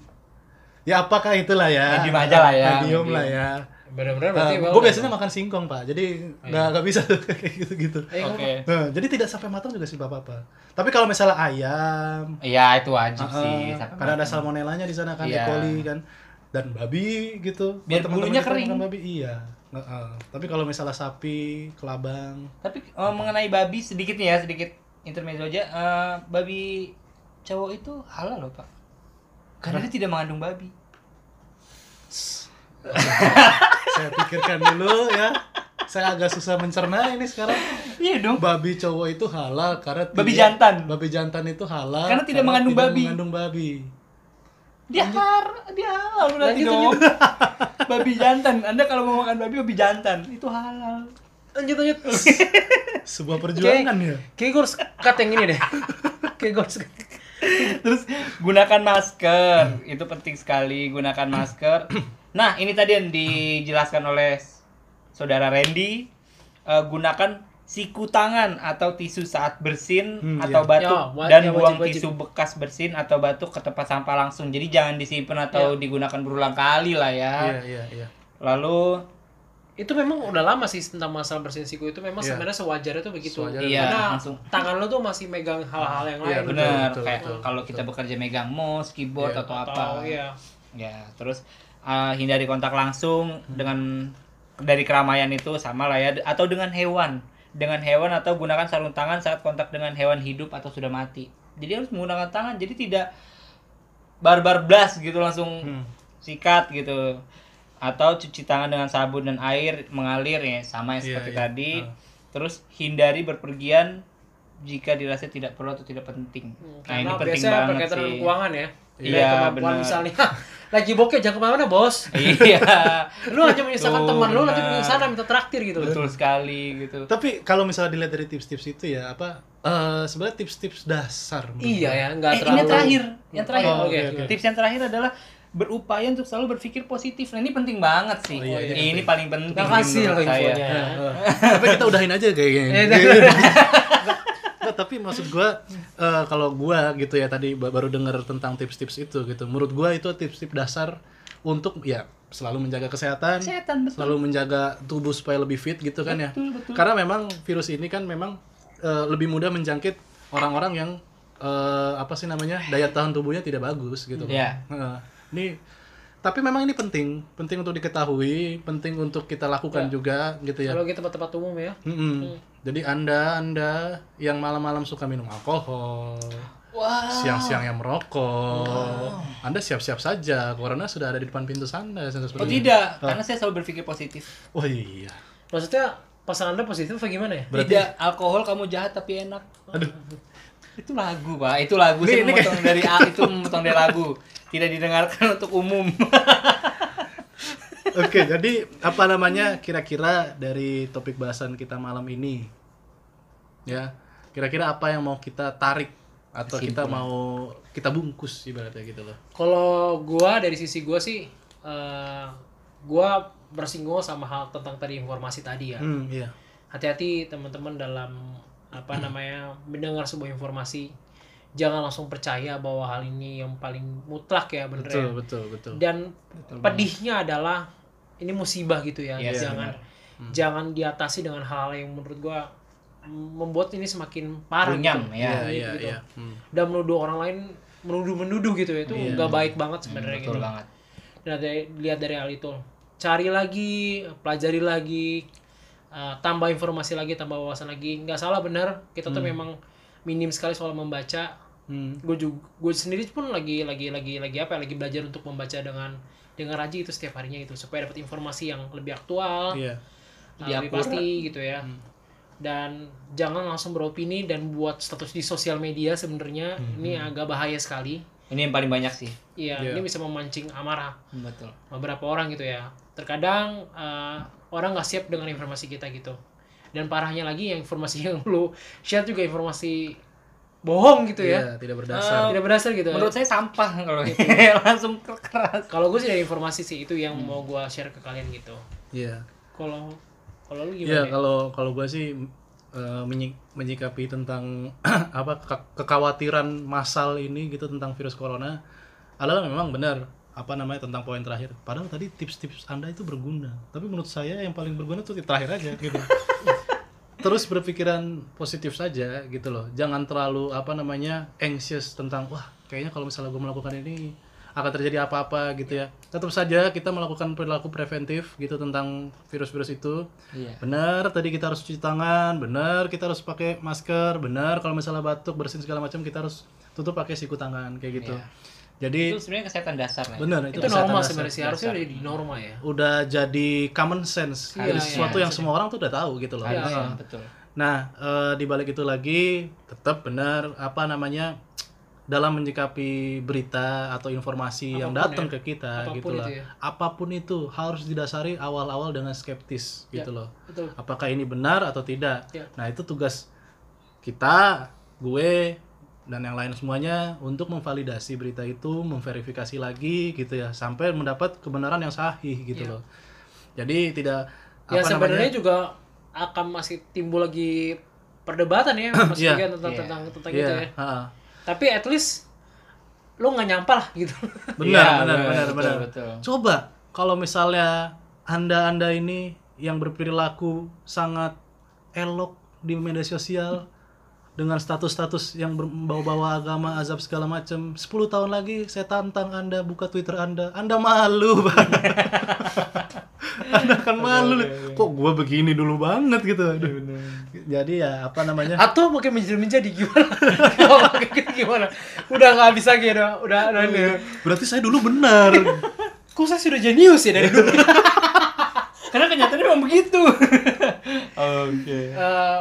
Ya apakah itulah ya? Medium aja lah ya, Medium, medium. lah ya. Benar-benar berarti Nah, well gue done. biasanya makan singkong pak, jadi nggak nggak bisa kayak gitu-gitu. Eh, nggak Oke. Nah, jadi tidak sampai matang juga sih bapak-bapak. Tapi kalau misalnya ayam, Iya, itu wajib uh, sih. uh, sampai karena ada salmonellanya di sana kan, Iya. E. coli kan, dan babi gitu. Biar teman-teman bulunya kering. Babi, iya. Uh, uh. Tapi kalau misalnya sapi, kelabang, Tapi eh, mengenai babi sedikit nih ya, sedikit intermezzo aja. Eh, babi cowok itu halal loh, Pak. Karena dia tidak mengandung babi. saya pikirkan dulu ya. Saya agak susah mencerna ini sekarang. Iya dong. Babi cowok itu halal karena Babi tidak- jantan. Babi jantan itu halal Karena tidak mengandung babi. mengandung babi. Dia har, dia halal berarti dong. babi jantan. Anda kalau mau makan babi babi jantan, itu halal. Lanjut lanjut. Sebuah perjuangan ya. Kayak gue harus cut yang ini deh. Kayak gue harus Terus gunakan masker, itu penting sekali gunakan masker. Nah, ini tadi yang dijelaskan oleh saudara Randy, Eh, gunakan siku tangan atau tisu saat bersin Hmm, atau iya. batuk Ya, dan ya, wajib, buang wajib. tisu bekas bersin atau batuk ke tempat sampah langsung. Jadi jangan disimpan atau digunakan berulang kali lah ya. Iya, iya, iya. Lalu itu memang udah lama sih tentang masalah bersihin siku itu memang Iya. sebenarnya sewajarnya tuh begitu. Sewajarnya Iya, Karena langsung. tangan lo tuh masih megang hal-hal yang Iya, lain. betul, benar betul, kayak betul, kalau kita bekerja megang mouse, keyboard Iya. atau apa. Atau iya. Ya, terus uh, hindari kontak langsung dengan dari keramaian itu sama lah ya atau dengan hewan. Dengan hewan atau gunakan sarung tangan saat kontak dengan hewan hidup atau sudah mati. Jadi harus menggunakan tangan jadi tidak barbar blast gitu langsung Hmm. sikat gitu. Atau cuci tangan dengan sabun dan air mengalir ya sama ya Iya, seperti iya. tadi. Ah. Terus hindari berpergian jika dirasa tidak perlu atau tidak penting. Nah, ini Karena penting biasanya banget berkaitan dengan keuangan ya. Iya, kemampuan benar. misalnya lagi bokeh jangan ke mana-mana bos. iya Lu aja menyusahkan teman lu nanti pergi sana minta traktir gitu. betul sekali gitu Tapi kalau misalnya dilihat dari tips-tips itu ya apa eh, sebenarnya tips-tips dasar. Iya ya, enggak eh, terlalu. ini yang terakhir yang terakhir Oh, oke, oke. tips yang terakhir adalah berupaya untuk selalu berpikir positif nah ini penting banget sih Oh, iya, iya, ini paling penting Terima kasih loh infonya. Tapi kita udahin aja kayaknya. Nggak, tapi maksud gua eh, kalau gua gitu ya tadi ba- baru dengar tentang tips-tips itu gitu. Menurut gua itu tips-tips dasar untuk ya selalu menjaga kesehatan, Kesehatan, betul. selalu menjaga tubuh supaya lebih fit gitu kan ya. Betul, betul. Karena memang virus ini kan memang eh, lebih mudah menjangkit orang-orang yang eh, apa sih namanya daya tahan tubuhnya tidak bagus gitu. Iya. Heeh. Ini tapi memang ini penting, penting untuk diketahui, penting untuk kita lakukan juga gitu ya. Kalau kita tempat-tempat umum ya. Mm-mm. Jadi anda anda yang malam-malam suka minum alkohol, Wah. siang-siang yang merokok, anda siap-siap saja karena sudah ada di depan pintu anda. Oh tidak, karena saya selalu berpikir positif. Oh iya. Maksudnya pasangan Anda positif apa gimana ya? Berarti- Tidak, alkohol kamu jahat tapi enak. Aduh. Itu lagu, Pak. Itu lagu Ini- saya ini memotong dari A, itu memotong dari lagu. Tidak didengarkan untuk umum. Oke, jadi apa namanya kira-kira dari topik bahasan kita malam ini? Ya, kira-kira apa yang mau kita tarik atau kita mau kita bungkus ibaratnya gitu loh. Kalau gua dari sisi gua sih eh gua bersinggung sama hal tentang tadi informasi tadi ya. Hmm, iya. Hati-hati teman-teman dalam apa namanya mendengar sebuah informasi. Jangan langsung percaya bahwa hal ini yang paling mutlak ya bener Betul, ya. betul, betul. Dan pedihnya adalah ini musibah gitu ya. Iya, jangan benar. jangan diatasi dengan hal-hal yang menurut gua membuat ini semakin parah Runyam, gitu. ya. Iya, Rumit iya, gitu. iya. Hmm. Dan menuduh orang lain menuduh-menuduh gitu ya. Itu Iya. nggak baik banget sebenarnya Betul gitu. banget. Dan dari, lihat dari hal itu. Cari lagi, pelajari lagi, uh, tambah informasi lagi, tambah wawasan lagi. Nggak salah benar, kita tuh memang minim sekali soal membaca. Hmm. Gue juga, gue sendiri pun lagi lagi lagi lagi apa? ya, Lagi belajar untuk membaca dengan dengan rajin itu setiap harinya itu supaya dapat informasi yang lebih aktual, Iya. uh, Lebih lebih akurat. pasti gitu ya. Dan jangan langsung beropini dan buat status di sosial media sebenarnya ini agak bahaya sekali. Ini yang paling banyak sih. Iya, Iya. ini bisa memancing amarah Betul. beberapa orang gitu ya. Terkadang eh, orang nggak siap dengan informasi kita gitu. Dan parahnya lagi yang informasi yang lu share juga informasi bohong gitu ya. Iya, tidak berdasar. Tidak berdasar gitu. Menurut saya sampah kalau gitu. langsung keras. Kalau gue sih dari informasi sih itu yang mau gue share ke kalian gitu. Iya. Kalau kalau lu Iya, gimana? kalau kalau gua sih eh, menyi- menyikapi tentang apa ke- kekhawatiran massal ini gitu tentang virus corona adalah memang benar apa namanya tentang poin terakhir. Padahal tadi tips-tips Anda itu berguna. Tapi menurut saya yang paling berguna itu terakhir aja gitu. Terus berpikiran positif saja gitu loh. Jangan terlalu apa namanya anxious tentang wah kayaknya kalau misalnya gue melakukan ini akan terjadi apa-apa gitu ya. Tetap saja kita melakukan perilaku preventif gitu tentang virus-virus itu. Iya. Benar, tadi kita harus cuci tangan, benar kita harus pakai masker, benar kalau misalnya batuk bersin segala macam kita harus tutup pakai siku tangan kayak gitu. Iya. Jadi Itu sebenarnya kesehatan dasar lah. ya. benar itu, itu kesehatan normal sebenarnya sih. Harusnya udah di norma ya. Udah jadi common sense, Iya, jadi iya, sesuatu iya. yang semua orang tuh udah tahu gitu loh. Iya, Heeh. betul. Nah, eh, di balik itu lagi tetap benar apa namanya dalam menyikapi berita atau informasi yang Apa pun datang ya. ke kita Apa pun gitu lah. itu ya. Apa pun itu harus didasari awal-awal dengan skeptis Ya. gitu loh. Betul. Apakah ini benar atau tidak? Ya. Nah, itu tugas kita, gue dan yang lain semuanya untuk memvalidasi berita itu, memverifikasi lagi gitu ya sampai mendapat kebenaran yang sahih gitu Ya. loh. Jadi tidak Ya apa sebenarnya namanya? juga akan masih timbul lagi perdebatan ya Mas Iya. Vigan tentang Iya. tentang tentang Iya, itu ya. ha-ha. Tapi at least lu nggak nyampah lah gitu. Benar, Iya, benar, benar, benar, betul, benar. betul. Coba kalau misalnya Anda-anda ini yang berperilaku sangat elok di media sosial dengan status-status yang berbau-bawa agama, azab segala macam. 10 tahun lagi saya tantang Anda buka Twitter Anda. Anda malu, Bang. anda akan malu. Kok gua begini dulu banget gitu. Aduh. Jadi ya apa namanya? Atau mungkin menjadi-menjadi gimana? Kalau kayak gitu gimana? Udah nggak bisa gitu, udah udah, ini. Berarti saya dulu benar. Kok saya sudah jenius ya dari dulu? Karena kenyataannya memang begitu. Oke. Eh,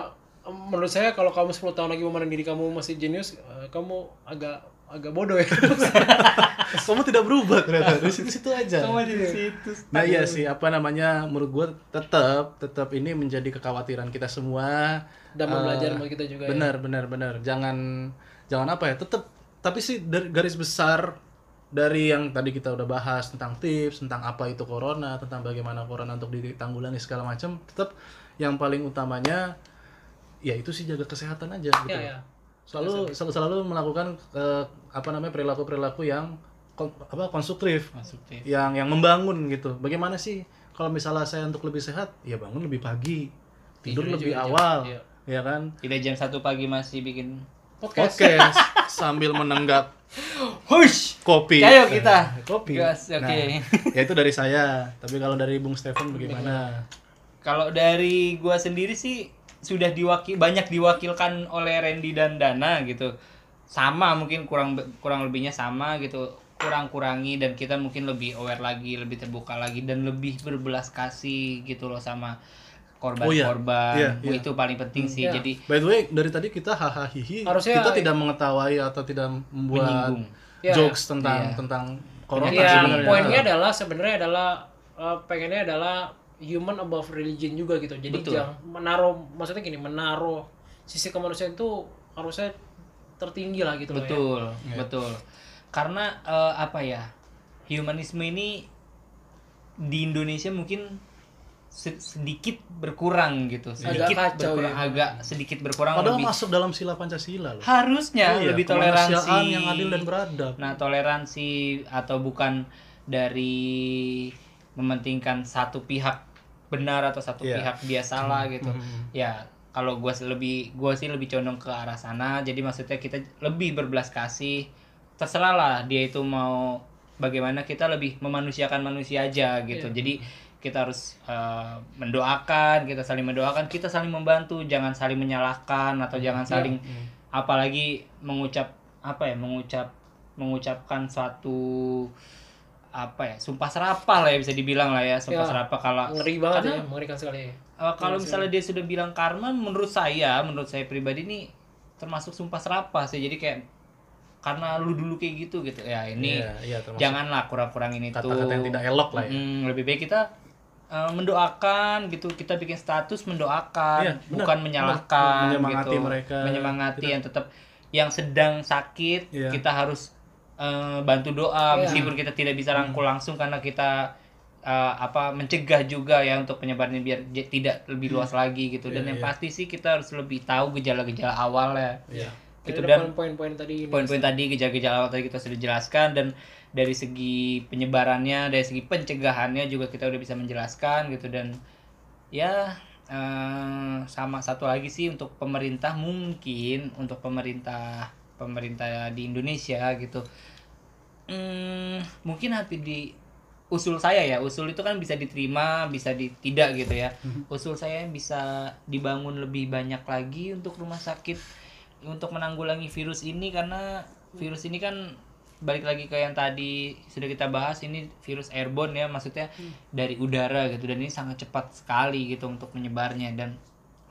menurut saya kalau kamu 10 tahun lagi memandang diri kamu masih jenius, eh, kamu agak agak bodoh ya. Kamu tidak berubah ternyata dari situ-situ aja. Cuma di situ. Nah iya sih apa namanya menurut gue tetap tetap ini menjadi kekhawatiran kita semua Dan Eh, pembelajaran buat kita juga ya. benar benar benar jangan jangan apa ya tetap tapi sih dari garis besar dari yang tadi kita udah bahas tentang tips tentang apa itu corona tentang bagaimana corona untuk ditanggulangi segala macam tetap yang paling utamanya ya itu sih jaga kesehatan aja gitu Ya, ya. selalu selalu, selalu melakukan eh, apa namanya perilaku perilaku yang kon- apa konstruktif Konstruktif. yang yang membangun gitu. Bagaimana sih kalau misalnya saya untuk lebih sehat, ya bangun lebih pagi, tidur Tidurnya lebih juga jam, awal, iya. ya kan? Tidak jam satu pagi masih bikin Podcast. Podcast sambil menenggak Hush. kopi. Ayo kita. kopi. Gas, oke. Nah, ya itu dari saya. Tapi kalau dari Bung Stephen bagaimana? Kalau dari gua sendiri sih sudah diwakil banyak diwakilkan oleh Randy dan Dana gitu. Sama mungkin kurang kurang lebihnya sama gitu. Kurang-kurangi dan kita mungkin lebih aware lagi, lebih terbuka lagi dan lebih berbelas kasih gitu loh sama korban-korban. Iya, iya. Itu paling penting sih. Iya. Jadi By the way, dari tadi kita hahaha hihi, Harusnya- kita tidak mengetahui atau tidak membuat Menyinggung. Ya, jokes tentang Iya. tentang corona Iya, sebenarnya. poinnya adalah sebenarnya adalah eh, pengennya adalah human above religion juga gitu. Jadi Betul. jangan menaruh maksudnya gini, menaruh sisi kemanusiaan itu harusnya tertinggi lah gitu loh ya. betul, betul. Karena eh, apa ya? Humanisme ini di Indonesia mungkin se- sedikit berkurang gitu. Sedikit kacau berkurang, ya. agak sedikit berkurang Padahal lebih masuk dalam sila Pancasila loh. harusnya Iya, lebih toleransi yang adil dan beradab. Nah, toleransi atau bukan dari mementingkan satu pihak benar atau satu Iya. pihak dia salah gitu. Mhm. Ya, kalau gua sih lebih gua sih lebih condong ke arah sana. Jadi maksudnya kita lebih berbelas kasih. Terserah lah dia itu mau bagaimana kita lebih memanusiakan manusia aja gitu. Iya. Jadi kita harus eh, mendoakan, kita saling mendoakan, kita saling membantu, jangan saling menyalahkan atau jangan Iya. saling apalagi mengucap apa ya mengucap mengucapkan suatu apa ya sumpah serapah lah ya bisa dibilang lah ya sumpah Ya, serapah kalau Ngeri banget karena ya, mengerikan sekali. ya. eh, kalau misalnya dia sudah bilang karma menurut saya menurut saya pribadi ini termasuk sumpah serapah sih jadi kayak karena lu dulu kayak gitu gitu ya ini iya, termasuk janganlah kurang-kurangin itu kata-kata yang tidak elok lah ya. Mm, lebih baik kita eh, mendoakan gitu kita bikin status mendoakan Iya, benar. bukan menyalahkan Menyemangati gitu. mereka. menyemangati Tidak. yang tetap yang sedang sakit Iya. kita harus eh, bantu doa. Iya. meskipun kita tidak bisa rangkul langsung karena kita eh, apa mencegah juga ya untuk penyebarannya biar j- tidak lebih luas lagi gitu. Dan Iya, yang iya. pasti sih kita harus lebih tahu gejala-gejala awal ya. Iya. gitu Ada dan poin-poin tadi poin-poin tadi gejala-gejala awal tadi kita sudah jelaskan dan dari segi penyebarannya dari segi pencegahannya juga kita udah bisa menjelaskan gitu. Dan ya eh, sama satu lagi sih untuk pemerintah mungkin untuk pemerintah pemerintah di Indonesia gitu. Hmm, mungkin hampir di usul saya ya usul itu kan bisa diterima bisa di, tidak gitu ya. Usul saya bisa dibangun lebih banyak lagi untuk rumah sakit untuk menanggulangi virus ini karena virus ini kan balik lagi ke yang tadi sudah kita bahas ini virus airborne ya maksudnya dari udara gitu. Dan ini sangat cepat sekali gitu untuk menyebarnya dan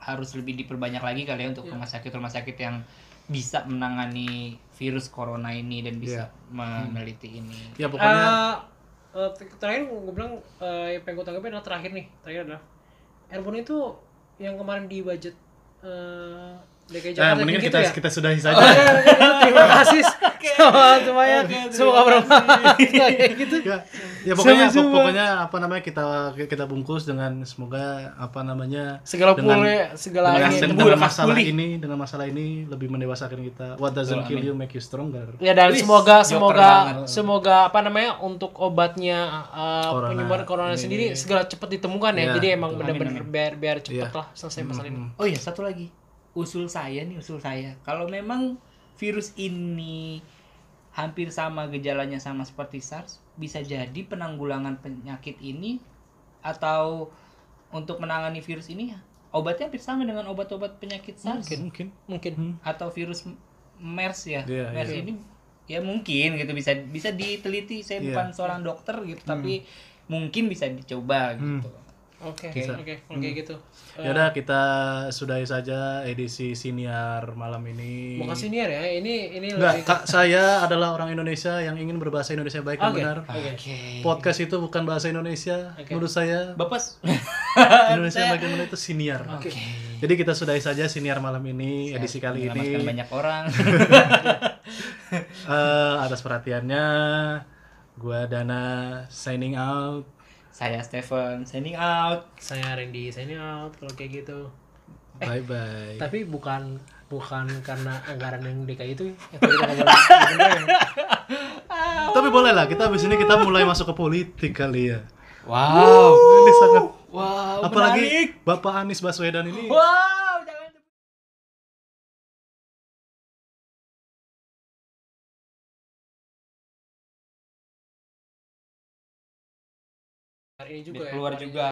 harus lebih diperbanyak lagi kali ya untuk rumah sakit rumah sakit yang bisa menangani virus corona ini dan bisa meneliti ini. Ya pokoknya Eh, eh, terakhir gue bilang eh, yang pengen gue tanggapin adalah terakhir nih. Terakhir adalah Airborne itu yang kemarin di budget eh, DKI Nah, Jakarta mendingan gitu kita ya? kita sudahi Oh, saja. iya, iya, iya. terima kasih sama semuanya semoga bermanfaat kayak gitu ya, ya pokoknya pokoknya apa namanya kita kita bungkus dengan semoga apa namanya segala dengan- pulih segala dengan, ini dengan khas masalah pulih. ini dengan masalah ini lebih mendewasakan kita. What doesn't kill you make you stronger. Ya dan Wis, semoga joker semoga banget. semoga apa namanya untuk obatnya uh, Corona penyebaran corona ini. sendiri segera cepat ditemukan ya. Iya, Jadi emang benar-benar biar biar cepat Iya. lah selesai masalah ini. Oh iya satu lagi usul saya nih usul saya kalau memang virus ini hampir sama gejalanya sama seperti SARS bisa jadi penanggulangan penyakit ini atau untuk menangani virus ini obatnya hampir sama dengan obat-obat penyakit SARS Mungkin mungkin. Mungkin. atau virus MERS ya Iya, MERS iya. ini ya mungkin gitu bisa bisa diteliti saya Iya. bukan seorang dokter gitu tapi mungkin bisa dicoba gitu Oke, Oke. oke, oke gitu. Ya udah kita sudahi saja edisi siniar malam ini. Mau kasih niar ya? Ini ini Enggak, lebih Kak, saya adalah orang Indonesia yang ingin berbahasa Indonesia baik dan Oke, benar. oke. Podcast itu bukan bahasa Indonesia. Menurut saya Bapak Indonesia baik dan benar itu siniar. Jadi kita sudahi saja siniar malam ini edisi kali ini. banyak orang. Eh, atas perhatiannya gua Dana signing out. Saya Stephen signing out. Saya Randy signing out kalau kayak gitu. Bye bye. Tapi bukan bukan karena anggaran yang DKI itu yang tadi kita ngomongin. Tapi boleh lah kita abis ini kita mulai masuk ke politik kali ya. Wow. Ini sangat Wow. apalagi Bapak Anies Baswedan ini Wow, jangan Ini juga ya. keluar juga.